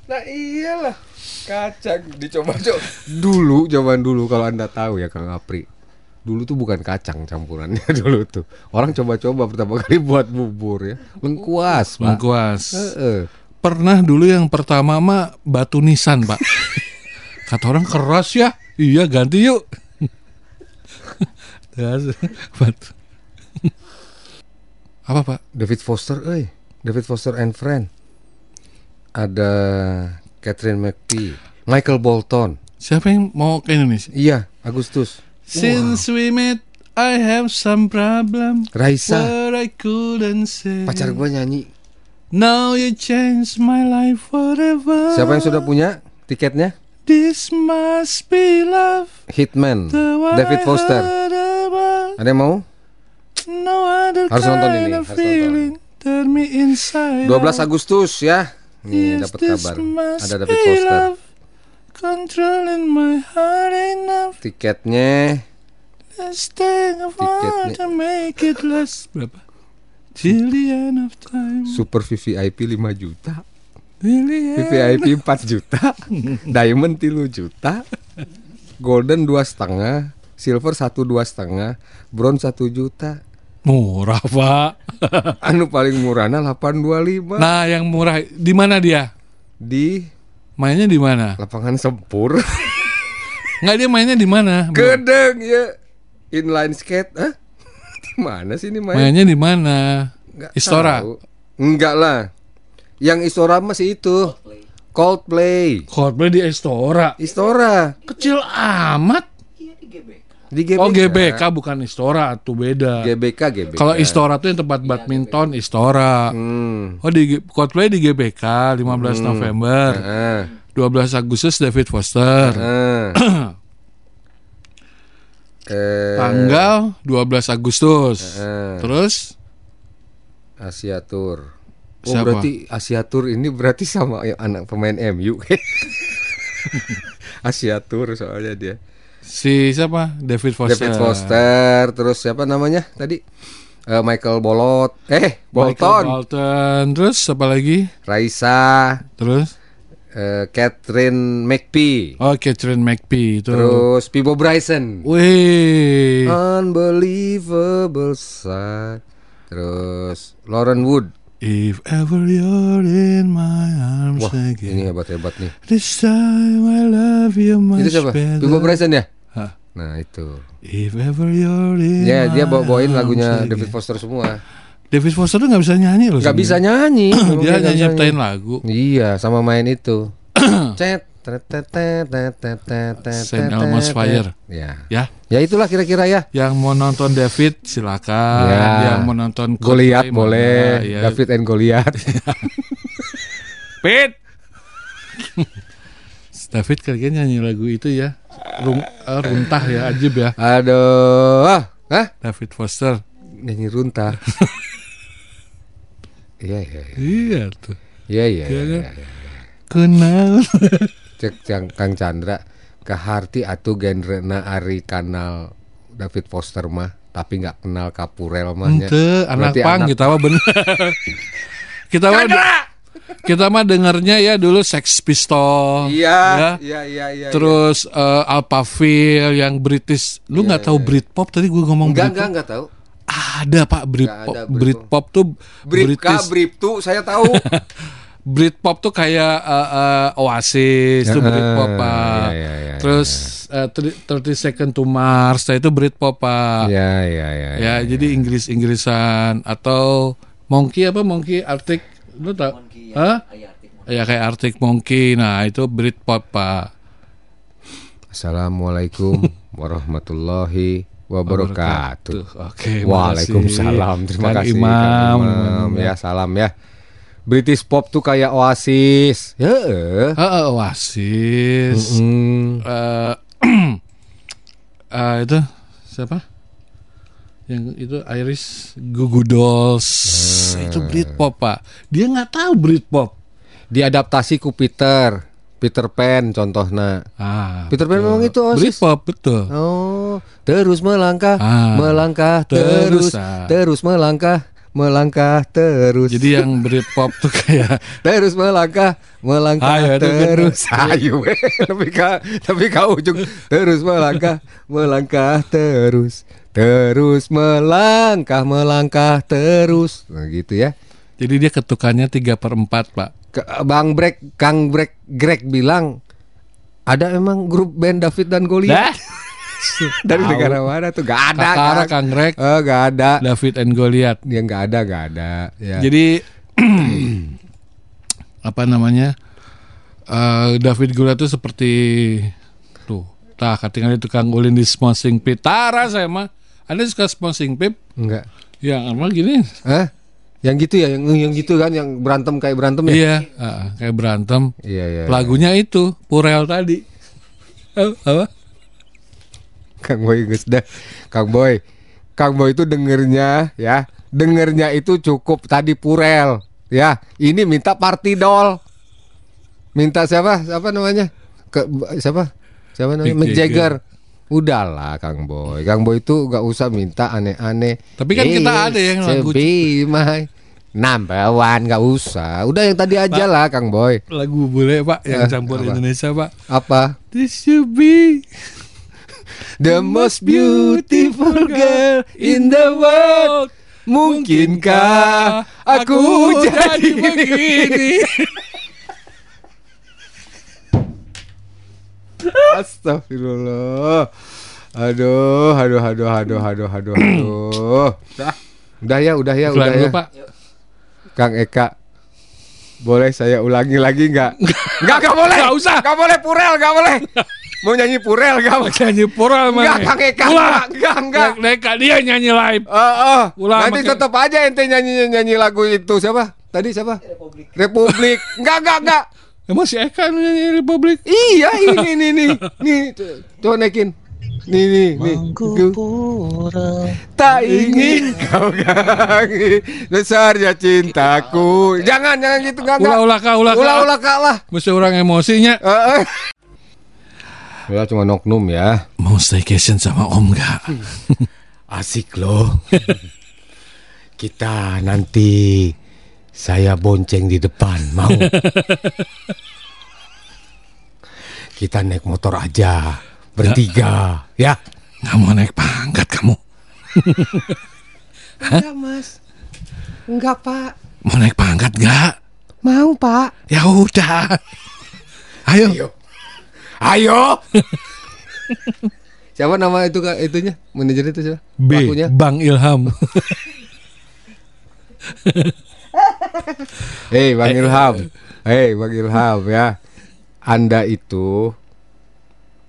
Nah iyalah kacang dicoba coba dulu zaman dulu kalau anda tahu ya Kang Apri dulu tuh bukan kacang campurannya <laughs> dulu tuh orang coba-coba pertama kali buat bubur ya lengkuas pak Lengkuas. Heeh. Pernah dulu yang pertama mah batu nisan, Pak. <laughs> Kata orang keras ya. Iya, ganti yuk. <laughs> Terus, batu. Apa, Pak? David Foster, eh David Foster and Friend. Ada Catherine McPhee, Michael Bolton. Siapa yang mau ke Indonesia? Iya, Agustus. Since we met, I have some problem. Raisa, What I couldn't say. pacar gua nyanyi. Now you changed my life forever. Siapa yang sudah punya tiketnya? This must be love. Hitman, David Foster. Ada yang mau? No other Harus nonton ini, harus nonton. feeling turn me inside 12 out. Agustus ya. Nih Yes, dapat this kabar. Ada David Foster. love. Controlling my heart enough. Tiketnya Tiketnya. make it last. Berapa? Till the end of time. Super VVIP 5 juta. End. VVIP 4 juta. Diamond 3 juta. Golden dua setengah. Silver satu dua setengah. Bronze 1 juta. Murah, Pak. <laughs> Anu paling murahnya 825 nah, yang murah di mana dia? di Mainnya di mana? Lapangan sempur. <laughs> Nggak dia mainnya di mana? Gedeng ya. Inline skate. Hah? <laughs> Di mana sih ini main? Mainnya di mana? Istora. tahu. Enggak lah. Yang Istora masih itu. Coldplay. Coldplay di Istora. Istora. Kecil amat. Di GBK. Oh GBK bukan Istora, tuh beda. GBK GBK. Kalau Istora tuh yang tempat badminton Istora. Hmm. Oh di Coldplay di GBK 15 November. Heeh. 12 Agustus David Foster. Heeh. <clears throat> Eh, Tanggal 12 Agustus. Heeh. Terus Asia Tour. Oh Siapa? berarti Asia Tour ini berarti sama ya, anak pemain MU. <laughs> Asia Tour soalnya dia. Si siapa? David Foster. David Foster, terus siapa namanya tadi? Eh, Michael Bolot, eh Michael Bolton, Bolton. Terus apa lagi? Raisa, Terus eh, Catherine McPhee, oh Catherine McPhee itu. terus Pibo Bryson, Wih. Unbelievable Sight, terus Lauren Wood. If ever you're in my arms Wah, again. ini hebat hebat nih. This time I love you much Itu siapa? better. Pibo Bryson ya? Hah? Nah itu. If ever you're in Ya dia my bawa bawain arms lagunya again. David Foster semua. David Foster tuh nggak bisa nyanyi loh. Gak bisa nyanyi. <laughs> Dia hanya nggak nyiptain lagu. Iya, sama main itu. <clears throat> Cet. Tet, Elmo's. Fire. Ya. Ya. Ya itulah kira-kira ya. Yang mau nonton David silakan. Ya. Yang mau nonton Goliat Coldplay, boleh. ya. David and Goliat. <laughs> Pit. David kayaknya nyanyi lagu itu ya. Rum, eh, runtah ya, ajib ya. Aduh. Ah, Hah? David Foster. Nyanyi runtah. <laughs> Iya, iya, iya. Iya tuh. Iya, iya, Iya iya. kan? iya. Kenal. <laughs> Cek Cang- Kang Chandra keharti atuh genre na ari kanal David Foster mah tapi nggak kenal Kapurel mahnya. Ente, anak Berarti pang anak- kita mah bener. <laughs> kita mah kita mah dengernya ya dulu Sex Pistol. Iya, ya. iya, iya, iya. Terus eh, Alphaville yang British. Lu nggak tahu Britpop tadi gue ngomong enggak, Britpop. enggak, enggak tahu. Ada Pak Britpop. ada Britpop tuh Bripka, British. Briptu saya tahu. <laughs> Britpop tuh kayak eh, eh, Oasis itu Heeh, Britpop Pak. iya, iya, iya, Terus eh, 30 Second to Mars nah itu Britpop Pak. Iya, iya, iya. Ya, jadi Inggris-Inggrisan atau Monkey apa Monkey Arctic lu tau? Hah? Ya kayak Arctic Monkey. Nah, itu Britpop, Pak. Assalamualaikum <laughs> warahmatullahi wabarakatuh. Oke, Waalaikumsalam. makasih. Terima Kang kasih Imam. Kang Imam. Ya, salam ya. British pop tuh kayak Oasis. Ya. Heeh, Oasis. Mm. Eh, <clears throat> eh, itu siapa? Yang itu Iris Goo Dolls. Itu Britpop, Pak. Dia nggak tahu Britpop. Diadaptasi ku Peter. Peter Pan contohnya. Ah, Peter Pan memang itu Oasis. Britpop betul. Oh, terus melangkah, Ah, melangkah terus, terus, ah. terus melangkah, melangkah terus. Jadi yang Britpop tuh kayak terus melangkah, melangkah Ayo, terus. <laughs> Ayo, tapi kau tapi kau ujung terus melangkah, melangkah terus, terus melangkah, melangkah terus. Nah, gitu ya. Jadi dia ketukannya 3 per 4 Pak Ke- Bang Brek, Kang Brek, Greg bilang ada emang grup band David dan Goliat <laughs> dari negara mana tuh? Gak ada. Kakara Kang. Kang Greg Oh, gak ada. David and Goliath Dia nggak ada, nggak ada. Ya. Jadi <clears throat> Apa namanya eh, David Goliath itu seperti Tuh Tah tinggal itu Kang Ulin di Smosing Pit Tara saya mah Anda suka Smosing Pit? Enggak. Ya apa gini Hah? Yang gitu ya, yang yang gitu kan, yang berantem kayak berantem ya? Iya ah, Kayak berantem Iya, iya. Lagunya itu Purel tadi Eh, <laughs> Apa? Kang Boy Gus dah. Kang Boy. Kang Boy itu dengernya ya, dengernya itu cukup tadi Purel. Ya, ini minta party doll. Minta siapa? Siapa namanya? Ke siapa? Siapa namanya? Mick Jagger. Udahlah Kang Boy. Kang Boy itu gak usah minta aneh-aneh. Tapi kan kita ada yang lagu- Be my number one gak usah. Udah yang tadi aja lah Kang Boy. Lagu bule pak Yang Eh, campur apa? Indonesia pak Apa? This should be The most beautiful girl in the world. Mungkinkah aku <laughs> jadi begini? <laughs> Astagfirullah. Aduh, aduh, aduh, aduh, aduh, aduh, aduh. Udah ya, udah ya, udah ya. Pak. Kang Eka, boleh saya ulangi lagi nggak? <laughs> Nggak, nggak boleh. Nggak usah. Nggak boleh purel, nggak boleh. Mau nyanyi purel, nggak boleh. Nyanyi pura Nggak, mana? Kang Eka, Ulah. nggak, nggak, nggak. Neka dia nyanyi live. Oh, oh. Ulah, Nanti tetap aja ente nyanyi nyanyi lagu itu siapa? Tadi siapa? Republik. Republik. <laughs> Enggak, enggak, enggak. Emang si Eka nyanyi Republik? Iya, ini <laughs> nih nih. Nih, co- coba naikin. Nih, nih, nih. Tak ingin <laughs> kau gangi besarnya cintaku. Jangan, jangan gitu, enggak, enggak. Ulah ulah ulah Ulah, ulah, kak lah. Mesti orang emosinya. Eh, Ulah cuma noknum ya. Mau staycation sama Om gak? Asik loh. Kita nanti saya bonceng di depan, mau? Kita naik motor aja, bertiga, ya? Nggak mau naik pangkat kamu? Enggak, Mas. Enggak, Pak. Mau naik pangkat gak? Mau, Pak. Ya udah. Ayo. Ayo. <laughs> siapa nama itu Kak itunya? Manajer itu siapa? B. Pelakunya? Bang Ilham. <laughs> Hei Bang Ilham, hei Bang Ilham ya, Anda itu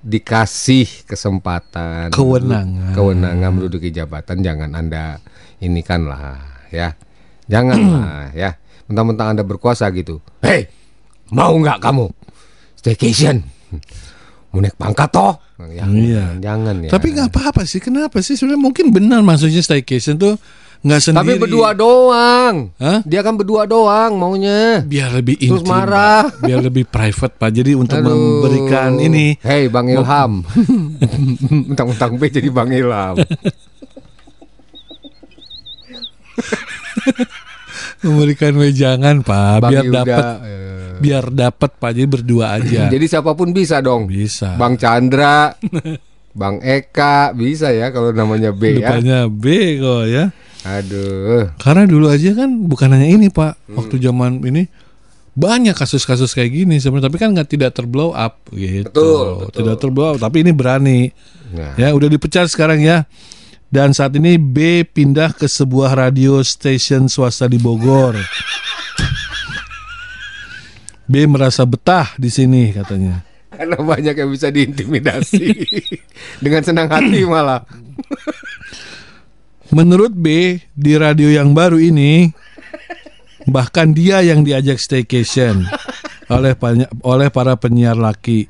dikasih kesempatan, Kewenangan. kewenangan menduduki jabatan, jangan Anda ini kan lah ya, janganlah ya, mentang-mentang Anda berkuasa gitu. Hei, mau nggak kamu staycation? Mau naik pangkat toh? Ya, Iya. jangan ya. Tapi nggak apa-apa sih. Kenapa sih? Sebenarnya mungkin benar maksudnya staycation tuh nggak sendiri. Tapi berdua doang. Hah? Dia kan berdua doang maunya. biar lebih Terus intim, marah. Pak. biar lebih private pak. Jadi untuk Aduh. memberikan ini Hei Bang Ilham <laughs> Mentang-mentang B jadi Bang Ilham memberikan wejangan pak, Bang biar dapat eh. Biar dapat pak. Jadi berdua aja. <clears throat> Jadi siapa pun bisa dong bisa. Bang Chandra <laughs> Bang Eka Bisa ya kalau namanya B ya Depannya B kok ya. Aduh Karena dulu aja kan bukan hanya ini pak. Hmm. Waktu zaman ini banyak kasus-kasus kayak gini sebenarnya tapi kan nggak tidak terblow up gitu. Betul, betul. Tidak terblow up tapi ini berani. Nah. Ya udah dipecat sekarang ya. Dan saat ini B pindah ke sebuah radio station swasta di Bogor. <laughs> B merasa betah di sini katanya. Karena banyak yang bisa diintimidasi <laughs> Dengan senang hati malah Menurut B di radio yang baru ini bahkan dia yang diajak staycation oleh banyak oleh para penyiar laki.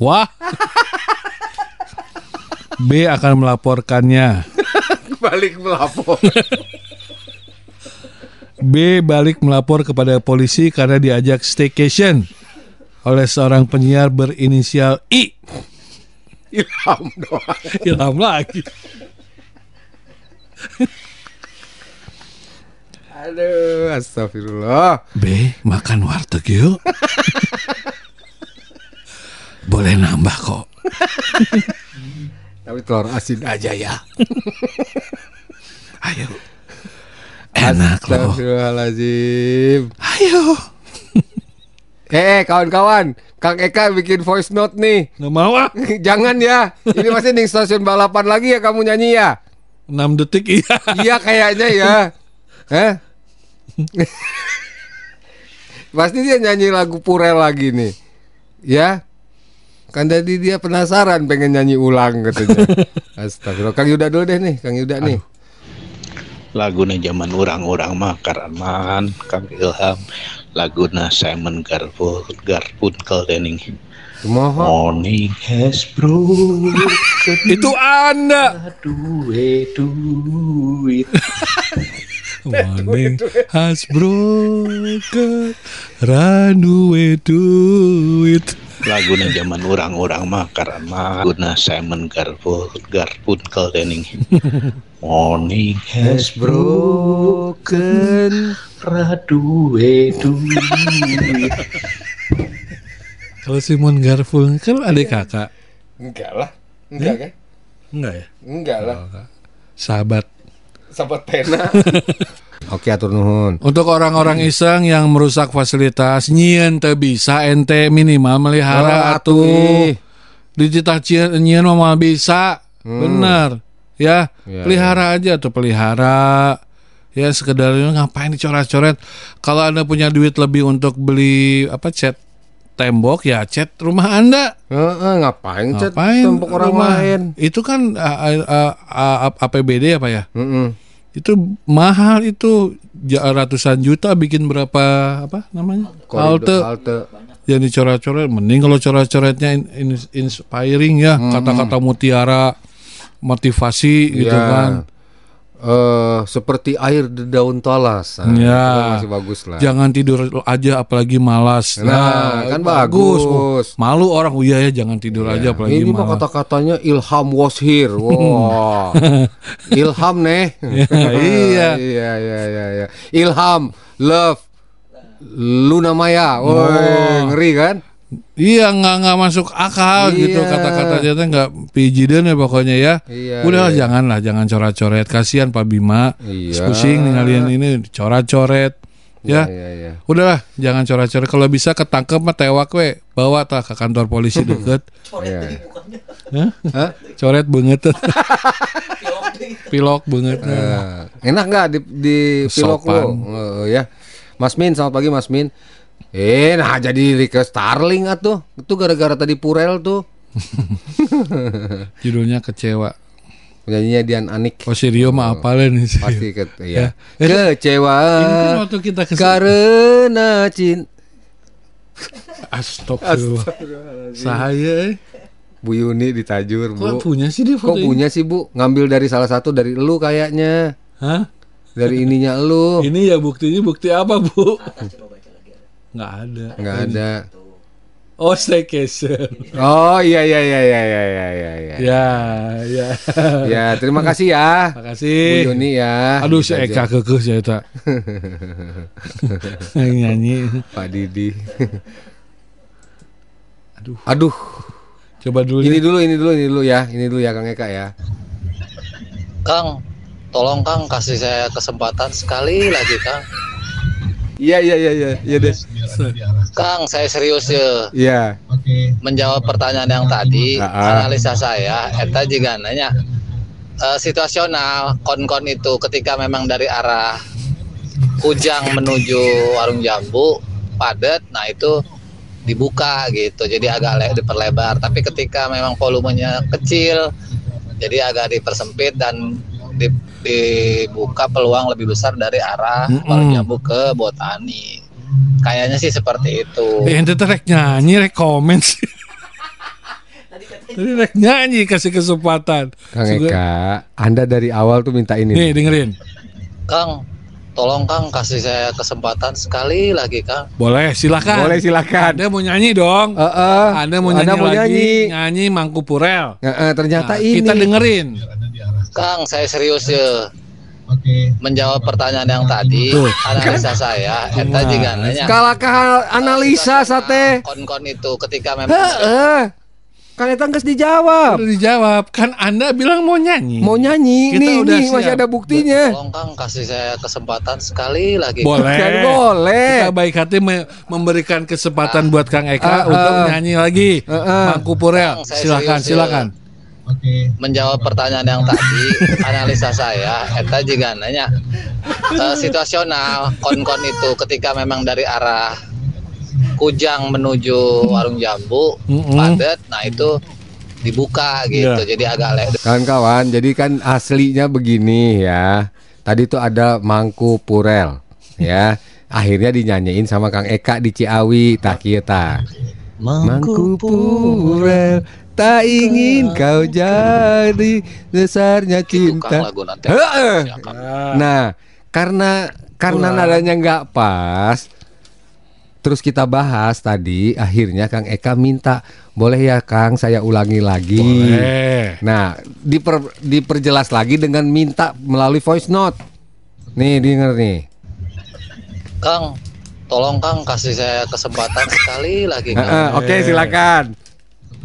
Wah. B akan melaporkannya. <laughs> Balik melapor B balik melapor kepada polisi karena diajak staycation oleh seorang penyiar berinisial I. Ilham doang Ilham lagi. Aduh Astagfirullah B makan warteg yuk. Boleh nambah kok. Tapi telur asin aja ya Ayo. Enak loh. Astagfirullahaladzim Ayo. Eh, eh, kawan-kawan, Kang Eka bikin voice note nih. Nggak mau ah. <laughs> Jangan ya. Ini masih di stasiun balapan lagi ya kamu nyanyi ya? 6 detik iya. Iya kayaknya ya. Hah? Pasti dia nyanyi lagu Purel lagi nih. Ya. Kan tadi dia penasaran pengen nyanyi ulang katanya. <laughs> Astagfirullah. Kang Yuda dulu deh nih, Kang Yuda nih. Laguna zaman orang-orang mah karaman Kang Ilham Laguna Simon Garfunkel Garfunkel dening Kumaha? Morning has broken <laughs> Itu Anda. duit <laughs> duit Morning has broken. Run away to it. Laguna zaman orang-orang mah karaman Laguna Simon Garfunkel Garfunkel dening <laughs> Morning has Broken. raduwe duit <laughs> Kalau Simon Garfunkel adik kakak. Enggak lah. Enggak kan? Enggak ya? Enggak lah. Sahabat. Sahabat pena. Oke, atur nuhun. Untuk orang-orang iseng yang merusak fasilitas nyieun teu bisa ente minimal melihara Oh, atuh. cieun nyieun mah bisa. Bener. Ya, Ya, pelihara aja tuh pelihara. Ya sekedar ngapain dicoret-coret. Kalau Anda punya duit lebih untuk beli apa cat tembok ya cat rumah Anda. Heeh, ngapain cat Ngapain tembok orang rumah? lain? Itu kan uh, uh, uh, APBD apa ya? Heeh. Itu mahal itu ratusan juta bikin berapa apa namanya? Koridor halte. Yang dicoret-coret mending kalau coret-coretnya in- in- inspiring ya, kata-kata mutiara motivasi gitu Ya. kan. Eh, seperti air di daun talas. Nah, Ya. kan masih bagus lah. Jangan tidur aja apalagi malas. Nah, kan bagus. Malu orang oh iya ya jangan tidur aja apalagi Ini mah malas. kata-katanya Ilham was here. <laughs> Wah. Ilham nih. <laughs> iya. <laughs> iya, iya, iya, iya. Ilham, love, Luna Maya. Woi, Oh. ngeri kan? Iya nggak nggak masuk akal gitu Iya. kata-katanya tuh nggak pijidan ya pokoknya ya. Iya, Udah iya. jangan lah jangan coret-coret kasihan Pak Bima. Iya. Pusing ninggalin ini coret-coret. Ya. Iya, iya. Udahlah jangan coret-coret kalau bisa ketangkep mah tewak we bawa tah ke kantor polisi <laughs> deket. Iya. Hah? Coret banget. <laughs> <laughs> Pilok banget. Eh, enak nggak di di pilok lo? Sopan. Eh, ya. Mas Min, selamat pagi Mas Min. Eh, nah jadi Rika Starling atuh. Itu gara-gara tadi Purel tuh. <laughs> Judulnya kecewa. Penyanyinya Dian Anik. Oh si Rio mah apalin nih. Pasti ke, <laughs> Ya. iya. Kecewa. Ini kan waktu kita Karena cinta. Astagfirullah. Saya eh. Bu Yuni ditajur, Bu. Kok punya sih dia Kok punya sih, Bu? Ngambil dari salah satu dari lu kayaknya. Hah? Dari ininya lu. Ini ya buktinya bukti apa bu? <laughs> Nggak ada. Nggak ada. Oh staycation. Oh, iya iya iya iya iya iya iya. iya. Ya ya. Ya, terima kasih ya. Makasih. Bu Yuni ya. Aduh si Eka saya tak. <laughs> Nyanyi. Pak Didi. <laughs> Aduh. Aduh. Coba dulu. Ini deh. dulu, ini dulu, ini dulu ya. Ini dulu ya Kang Eka ya. Kang, tolong Kang kasih saya kesempatan sekali lagi Kang. Iya iya iya iya, iya deh. Kang, saya serius ya. Iya. Menjawab pertanyaan yang tadi, Ah, ah. analisa saya, eta juga nanya eh, situasional kon-kon itu ketika memang dari arah Kujang menuju Warung Jambu padat, nah itu dibuka gitu, jadi agak le- diperlebar. Tapi ketika memang volumenya kecil, jadi agak dipersempit dan di- dibuka peluang lebih besar dari arah Mm-mm. Warung Jambu ke Botani. Kayaknya sih seperti itu. Eh teh rek nyanyi rek komen sih. Tadi rek nyanyi kasih kesempatan. Kang Eka, Anda dari awal tuh minta ini. Nih dengerin. Kang, tolong Kang kasih saya kesempatan sekali lagi Kang. Boleh silakan. Boleh silakan. Anda mau nyanyi dong. Heeh. Anda mau nyanyi Anda mau lagi. nyanyi. Nyanyi Mangku Purel. Heeh, ternyata Nah, ini. Kita dengerin. Kang, saya serius ya. Menjawab pertanyaan yang tadi, Tuh. analisa saya, eta juga nanya. Kalakah analisa sate. Kon-kon itu ketika memang Heeh. Kan eta geus dijawab. Udah dijawab. Kan Anda bilang mau nyanyi. Mau nyanyi, Kita nih, udah nih masih ada buktinya. tolong Kang kasih saya kesempatan sekali lagi. Boleh. Kan boleh. Kita baik hati me- memberikan kesempatan buat Kang Eka Ah, untuk ah. nyanyi lagi. Ah, ah. Mangku Purel. Kang, saya Silakan, Menjawab pertanyaan yang tadi, analisa saya, eta juga nanya <laughs> eh, situasional kon-kon itu ketika memang dari arah Kujang menuju Warung Jambu Mm-mm. padat, nah itu dibuka gitu, Iya. jadi agak le- Kawan-kawan, jadi kan aslinya begini ya. Tadi tuh ada Mangku Purel, ya. Akhirnya dinyanyiin sama Kang Eka di Ciawi, tak kieu tah. Mangku Purel, tak ingin kau jadi besarnya cinta. Nah, karena karena nadanya nggak pas, terus kita bahas tadi, akhirnya Kang Eka minta, boleh ya Kang, saya ulangi lagi. Boleh. Nah, diper, diperjelas lagi dengan minta melalui voice note. Nih, denger nih. Kang, tolong Kang kasih saya kesempatan sekali lagi Kang. Oke, silakan.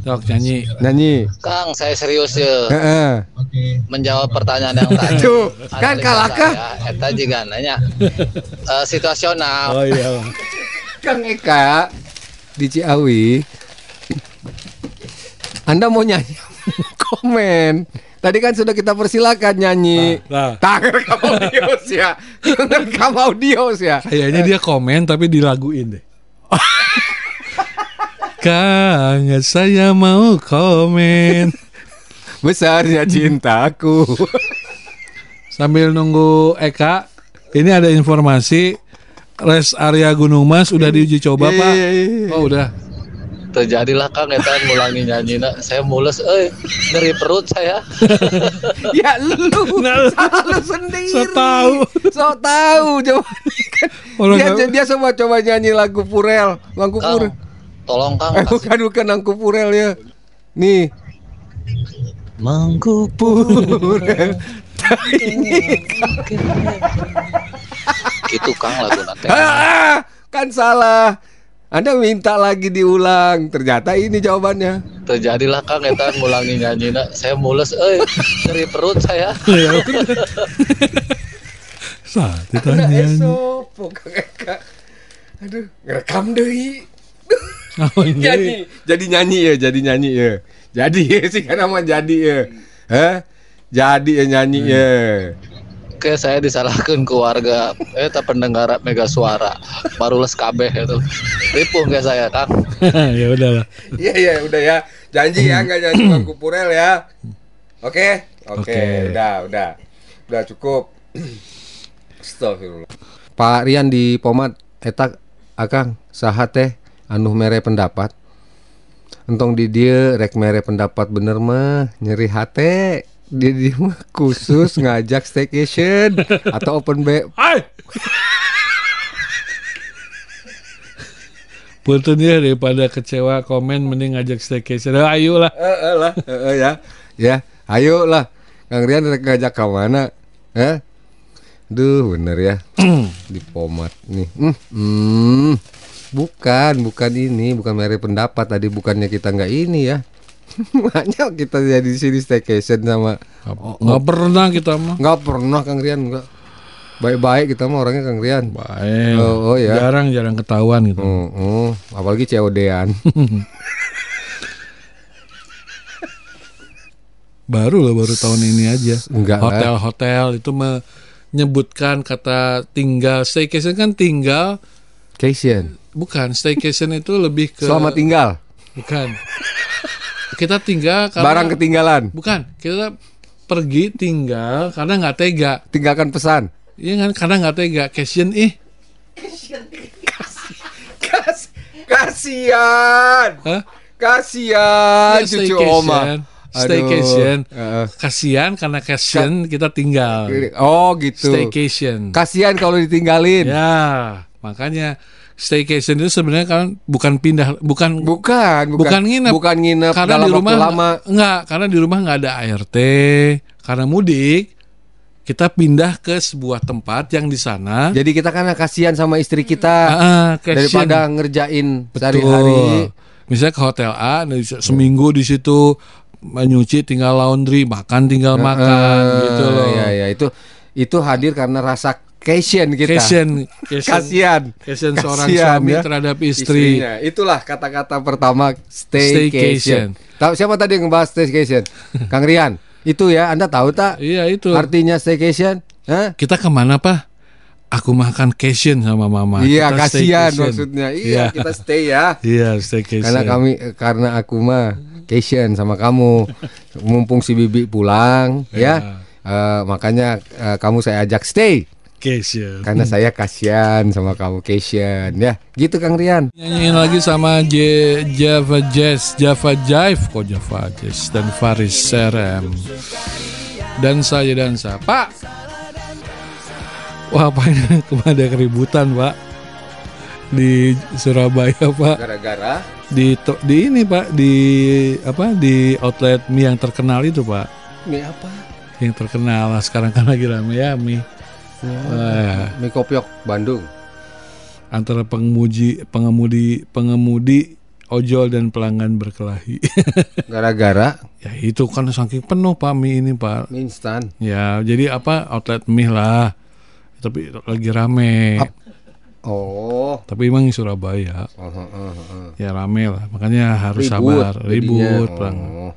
Sok nyanyi. Nyanyi. Kang, saya serius ya. Heeh. Menjawab pertanyaan yang tadi. Tuh, kan saya, Eta juga nanya. Eh, situasional. Oh iya. Kang Eka di Ciawi. Anda mau nyanyi? <laughs> Komen. Tadi kan sudah kita persilakan nyanyi. Nah, Tak rekam audio ya. <laughs> Rekam audio ya. kayaknya dia komen tapi dilaguin deh. <laughs> Kang, saya mau komen. <laughs> Besarnya cintaku. <laughs> Sambil nunggu Eka, ini ada informasi rest area Gunung Mas udah diuji coba, Iya, Pak. iya, iya. Oh, udah. Terjadilah Kang Eta ngulangi nyanyi Saya mules eh nyeri perut saya. <laughs> ya lu Nah, lu sendiri. So tahu. So tahu coba. Dia, nggak- dia coba coba nyanyi lagu Purel, lagu Purel. Tolong Kang Eh, bukan bukan Angku Purel ya. Nih, mangku Purel. Ini Itu Kang lagu nanti. Ah, kan salah. Anda minta lagi diulang. Ternyata ini jawabannya. Terjadilah Kang Eta ngulangi nyanyi Saya mules eh nyeri perut saya. Ya. Saat Nah, ditanya. esok. Aduh, ngerekam deui. Oh, ini. Jadi, jadi nyanyi ya, jadi nyanyi ya. Jadi <laughs> ya sih kan nama jadi ya. Hah? Jadi ya nyanyi ya. Oke, saya disalahkan keluarga. Eh, tak pendengar mega suara. Baru les kabeh itu. Ripuh nggak saya, Kang? <laughs> ya udahlah. Iya iya udah ya. Janji ya nggak nyanyi <clears throat> Bangku Purel ya. Oke? Oke, udah, udah. Udah cukup. <clears throat> Astagfirullah. Pak Rian di Pomat eta Akang saha teh anu mere pendapat. Entong di dia rek mere pendapat bener mah nyeri hate. Di dia mah khusus ngajak staycation atau open B. Hai. Punten ya daripada kecewa komen mending ngajak staycation. Eh, ayo lah. Eh, lah, eh, ya. Ya, ayo lah. Kang Rian rek ngajak ke mana? Eh? Duh, bener ya. <clears throat> Di pomat nih. Hmm, hmm. Bukan, bukan ini, bukan merek pendapat tadi bukannya kita nggak ini ya. <laughs> Makanya kita jadi di sini staycation sama Nggak pernah kita mah. nggak pernah Kang Rian nggak. Baik-baik kita mah orangnya Kang Rian. Baik. Oh, oh ya. Jarang-jarang ketahuan gitu. Oh, oh. apalagi COD-an. <laughs> Baru lah baru tahun ini aja. Enggak lah. Hotel-hotel itu menyebutkan kata tinggal staycation kan tinggal Cation. Bukan staycation itu lebih ke Selamat tinggal. bukan. Kita tinggal karena Barang ketinggalan. bukan kita pergi tinggal karena nggak tega. Tinggalkan pesan. Iya kan karena nggak tega. Cation ih. Kas kasihan. Hah? Kasihan Iya, cucu staycation. oma. Aduh. Staycation. Heeh. Kasihan karena kasihan kita tinggal. Oh gitu. Staycation. Kasihan kalau ditinggalin. Ya, makanya staycation itu sebenarnya kan bukan pindah, bukan Bukan, bukan, bukan nginep. Bukan nginep karena dalam di rumah waktu lama. enggak, karena di rumah nggak ada ART, karena mudik. Kita pindah ke sebuah tempat yang di sana Jadi kita kan kasihan sama istri kita ah, cation. daripada ngerjain sehari-hari. Misalnya ke hotel A, seminggu di situ nyuci tinggal laundry, makan tinggal makan gitu loh. Ya, ya itu itu hadir karena rasa kasihan kita. Cation, Kasihan. cation seorang suami ya. terhadap istri. Istrinya. Itulah kata-kata pertama staycation. Tahu siapa tadi yang ngebahas staycation? <laughs> Kang Rian. Itu ya, Anda tahu tak? Iya itu. Artinya staycation? Hah? Kita ke mana pak? Aku makan cation sama mama. Iya, Kita kasihan maksudnya. Iya, kita stay ya. <laughs> Iya, staycation. Karena kami karena aku mah cation sama kamu. Mumpung si Bibi pulang ya. Eh, makanya eh, kamu saya ajak stay cation. karena saya kasihan sama kamu cation ya. Gitu Kang Rian. Nyanyiin lagi sama J Java Jazz, Java Jive kok Java Jazz dan Faris Serem. Dan saya dansa. Pak. Wah, apa ini <laughs> kemarin ada keributan, Pak. Di Surabaya, Pak. Gara-gara Di di ini, Pak, di apa? Di outlet mie yang terkenal itu, Pak. mie apa? Yang terkenal lah sekarang kan lagi rame ya mie. Wah, Mie kopiok Bandung. antara pengemudi pengemudi pengemudi ojol dan pelanggan berkelahi. <laughs> Gara-gara ya itu kan saking penuh Pak mie ini Pak. mie instan. Ya jadi apa outlet mie lah. Tapi lagi rame. Oh. Tapi emang di Surabaya oh, oh, oh. ya rame lah. Makanya harus Ribut sabar. jadinya. Ribut. Oh.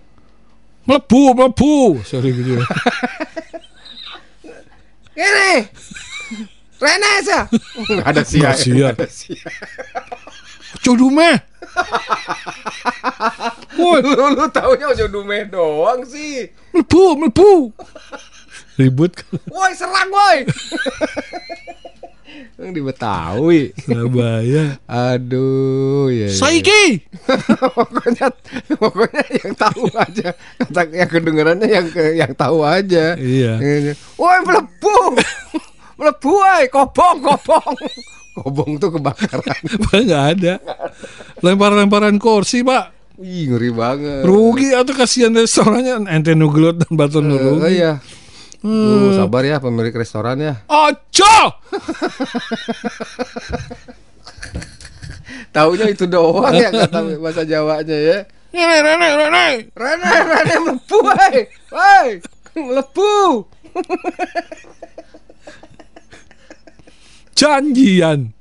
Melebu, melebu. Sorry gitu. <laughs> Ini. Rene aja. <laughs> Enggak ada sia. Nggak sia. Nggak ada sia. Codume. Woi, lu, lu taunya ojo dume doang sih. melebu, melebu. Ribut kan Woi, serang woi. <laughs> Yang di Betawi. Surabaya. Aduh, ya. ya. Saiki. <laughs> pokoknya pokoknya yang tahu aja. Kata yang kedengarannya yang yang tahu aja. Iya. Woi, melebu. melebu woi, kobong, kobong. Kobong tuh kebakaran. Pak nggak ada. Lempar-lemparan kursi, Pak. Wih, ngeri banget. Rugi atau kasihan restorannya ente nugelut dan batu Oh nurugi. iya. Lu sabar ya pemilik restoran ya. Ojo. Taunya itu doang ya kata bahasa Jawanya ya. Rene, Rene, Rene. Rene, Rene melebu, woi. Woi, melebu. Janjian.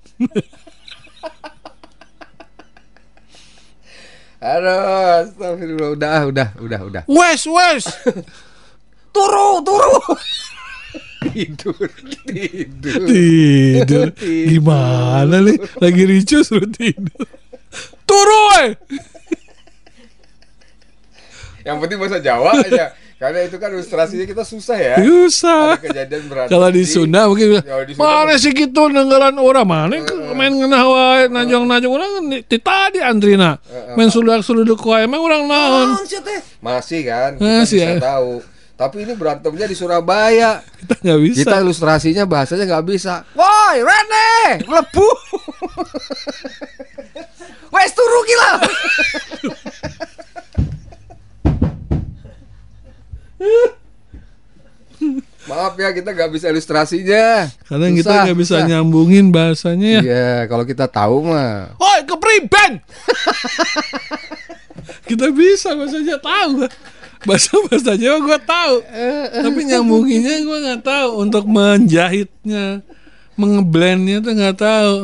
Aduh, astagfirullah. Udah, udah, udah, udah. Wes, wes. <laughs> Turu, turu. <laughs> tidur, tidur. <laughs> Tidur. Gimana nih? Lagi ricu suruh tidur. Turu, eh. Yang penting bahasa Jawa aja. Karena itu kan ilustrasinya kita susah ya. Susah. Ada kejadian berantem Kalau di Sunda mungkin di mana sih gitu nenggalan orang mana ke- main ngenah wae najong najong orang ti tadi antrina main sudak suluduk wae emang orang naon Masih kan, kita Masih bisa ya. tahu. Tapi ini berantemnya di Surabaya. kita nggak bisa Kita ilustrasinya bahasanya nggak bisa. Woi, Rene, melebu. <laughs> Wes turu gila. <laughs> Maaf ya kita nggak bisa ilustrasinya. karena kita Susah, nggak bisa susah. nyambungin bahasanya ya Iya, kalau kita tahu mah. Oi kepriben <laughs> kita bisa bahasanya tahu bahasa bahasa Jawa gue tahu tapi nyambunginnya gue nggak tahu untuk menjahitnya mengeblendnya tuh nggak tahu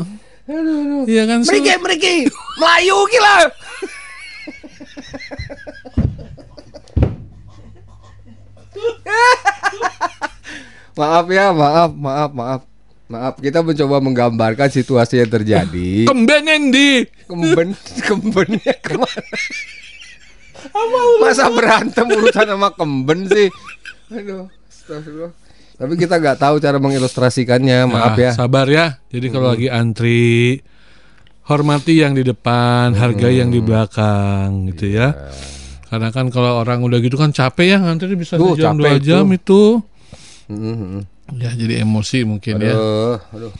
Iya kan? Meriki, meriki, Melayu gila. maaf ya, maaf, maaf, maaf. Maaf, kita mencoba menggambarkan situasi yang terjadi. Kemben di Kemben, kembennya ke mana? Masa berantem urusan sama kemben sih? Aduh, astagfirullah. Tapi kita nggak tahu cara mengilustrasikannya, maaf Nah, ya. Sabar ya. Jadi kalau lagi antri hormati yang di depan, hargai yang di belakang gitu ya. Karena kan kalau orang udah gitu kan capek ya ngantri bisa Duh, sejam dua jam itu. Mhm. Ya jadi emosi mungkin ya. Aduh, aduh.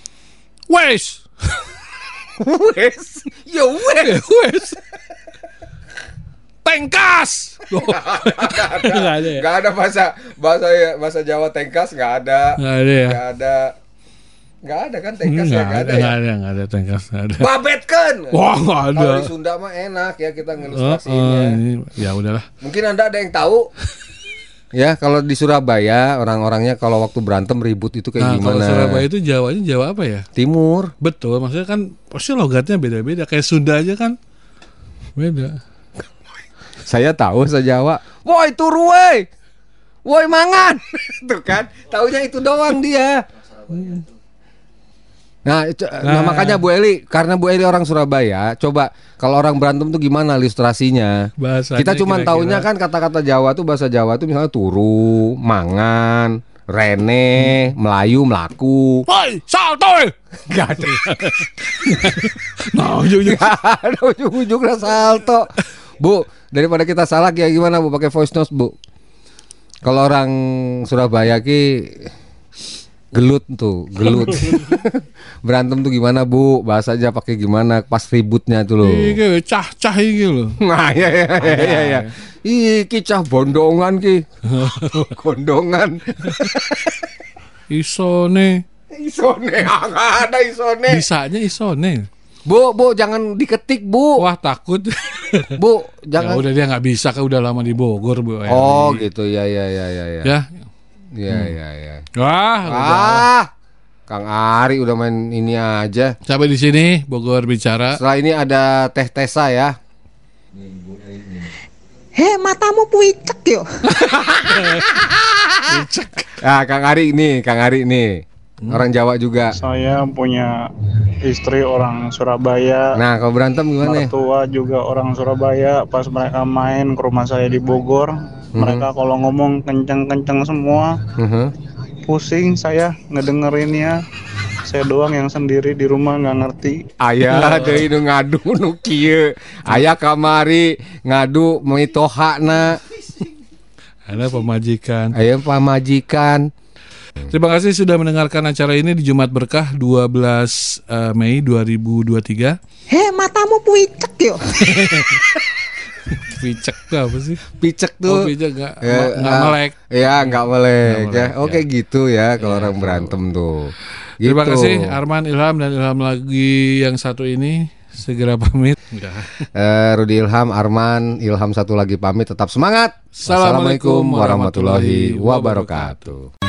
Wes. <laughs> Wes, ya wes. <laughs> Wes. Tengkas. <laughs> Nggak ada ya? Gak ada bahasa bahasa bahasa Jawa tengkas nggak ada. Nggak ada ya? Nggak ada. Nggak ada kan tengkas Nggak ya nggak ada, ada. ya? nggak ada, nggak ada tengkas, nggak ada. Babet kan? Wah, nggak ada. Kalau di Sunda mah enak ya kita Oh, ngilustrasinya. oh, ini, ya udahlah. Mungkin anda ada yang tahu? ya kalau di Surabaya orang-orangnya kalau waktu berantem ribut itu kayak Nah, kalau gimana? Surabaya itu Jawanya Jawa apa ya? Timur. Betul, maksudnya kan pasti logatnya beda-beda. Kayak Sunda aja kan beda. Saya tahu bahasa Jawa. Woi turu woi. Woi mangan. <laughs> Tuh kan, taunya itu doang dia. Nah, itu- nah, Nah. makanya Bu Eli, karena Bu Eli orang Surabaya, coba kalau orang berantem tuh gimana ilustrasinya? Bahasanya Kita cuma taunya kan kata-kata Jawa tuh bahasa Jawa tuh misalnya turu, mangan, rene, melayu, melaku. Woi, salto. <laughs> Gak ada. <laughs> Nah, ujung-ujung. Gak ada ujung-ujungnya salto. Bu, daripada kita salah ya gimana Bu pakai voice note, Bu? Kalau orang Surabaya ki gelut tuh, gelut. <laughs> Berantem tuh gimana, Bu? Bahasa aja pakai gimana pas ributnya tuh loh. Iki cah-cah iki lho. Nah, ya ya ya ya. ya. Iki cah bondongan ki. <laughs> Gondongan. Isone. Isone, <laughs> ada isone. Bisanya isone. Bu, Bu, jangan diketik, Bu. Wah takut. Bu, <laughs> ya jangan. udah dia nggak bisa kan udah lama di Bogor bu. Eri. Oh, gitu. Ya, ya, ya, ya, ya. Ya. Ya, ya, ya. Wah. Ah, Kang Ari udah main ini aja. Sampai di sini Bogor bicara. Setelah ini ada Teh Tesa ya. Heh, matamu puicek yo. <laughs> Ah, Kang Ari ini, Kang Ari ini. Hmm. Orang Jawa juga. Saya punya istri orang Surabaya. Nah, kalau berantem gimana? Mertua juga orang Surabaya. Pas mereka main ke rumah saya di Bogor, Hmm. mereka kalau ngomong kenceng-kenceng semua, Mhm. pusing saya ngedengerinnya. Saya doang yang sendiri di rumah nggak ngerti. Ayah <laughs> deui nu ngadu <laughs> nu kieu. Ayah kamari ngadu mitohana. Ada pemajikan. Ayah pamajikan. Terima kasih sudah mendengarkan acara ini di Jumat Berkah 12 eh, Mei 2023. Heh, matamu puicek yo. <laughs> Picek tuh apa sih? Picek Oh, tuh. picek nggak Ya, nggak ah, melek. Ya, nggak melek ya. melek, Oke gitu ya kalau orang berantem tuh. Terima Gitu. kasih Arman Ilham dan Ilham lagi yang satu ini segera pamit. Eh, Rudi Ilham, Arman, Ilham satu lagi pamit. Tetap semangat. Assalamualaikum warahmatullahi wabarakatuh.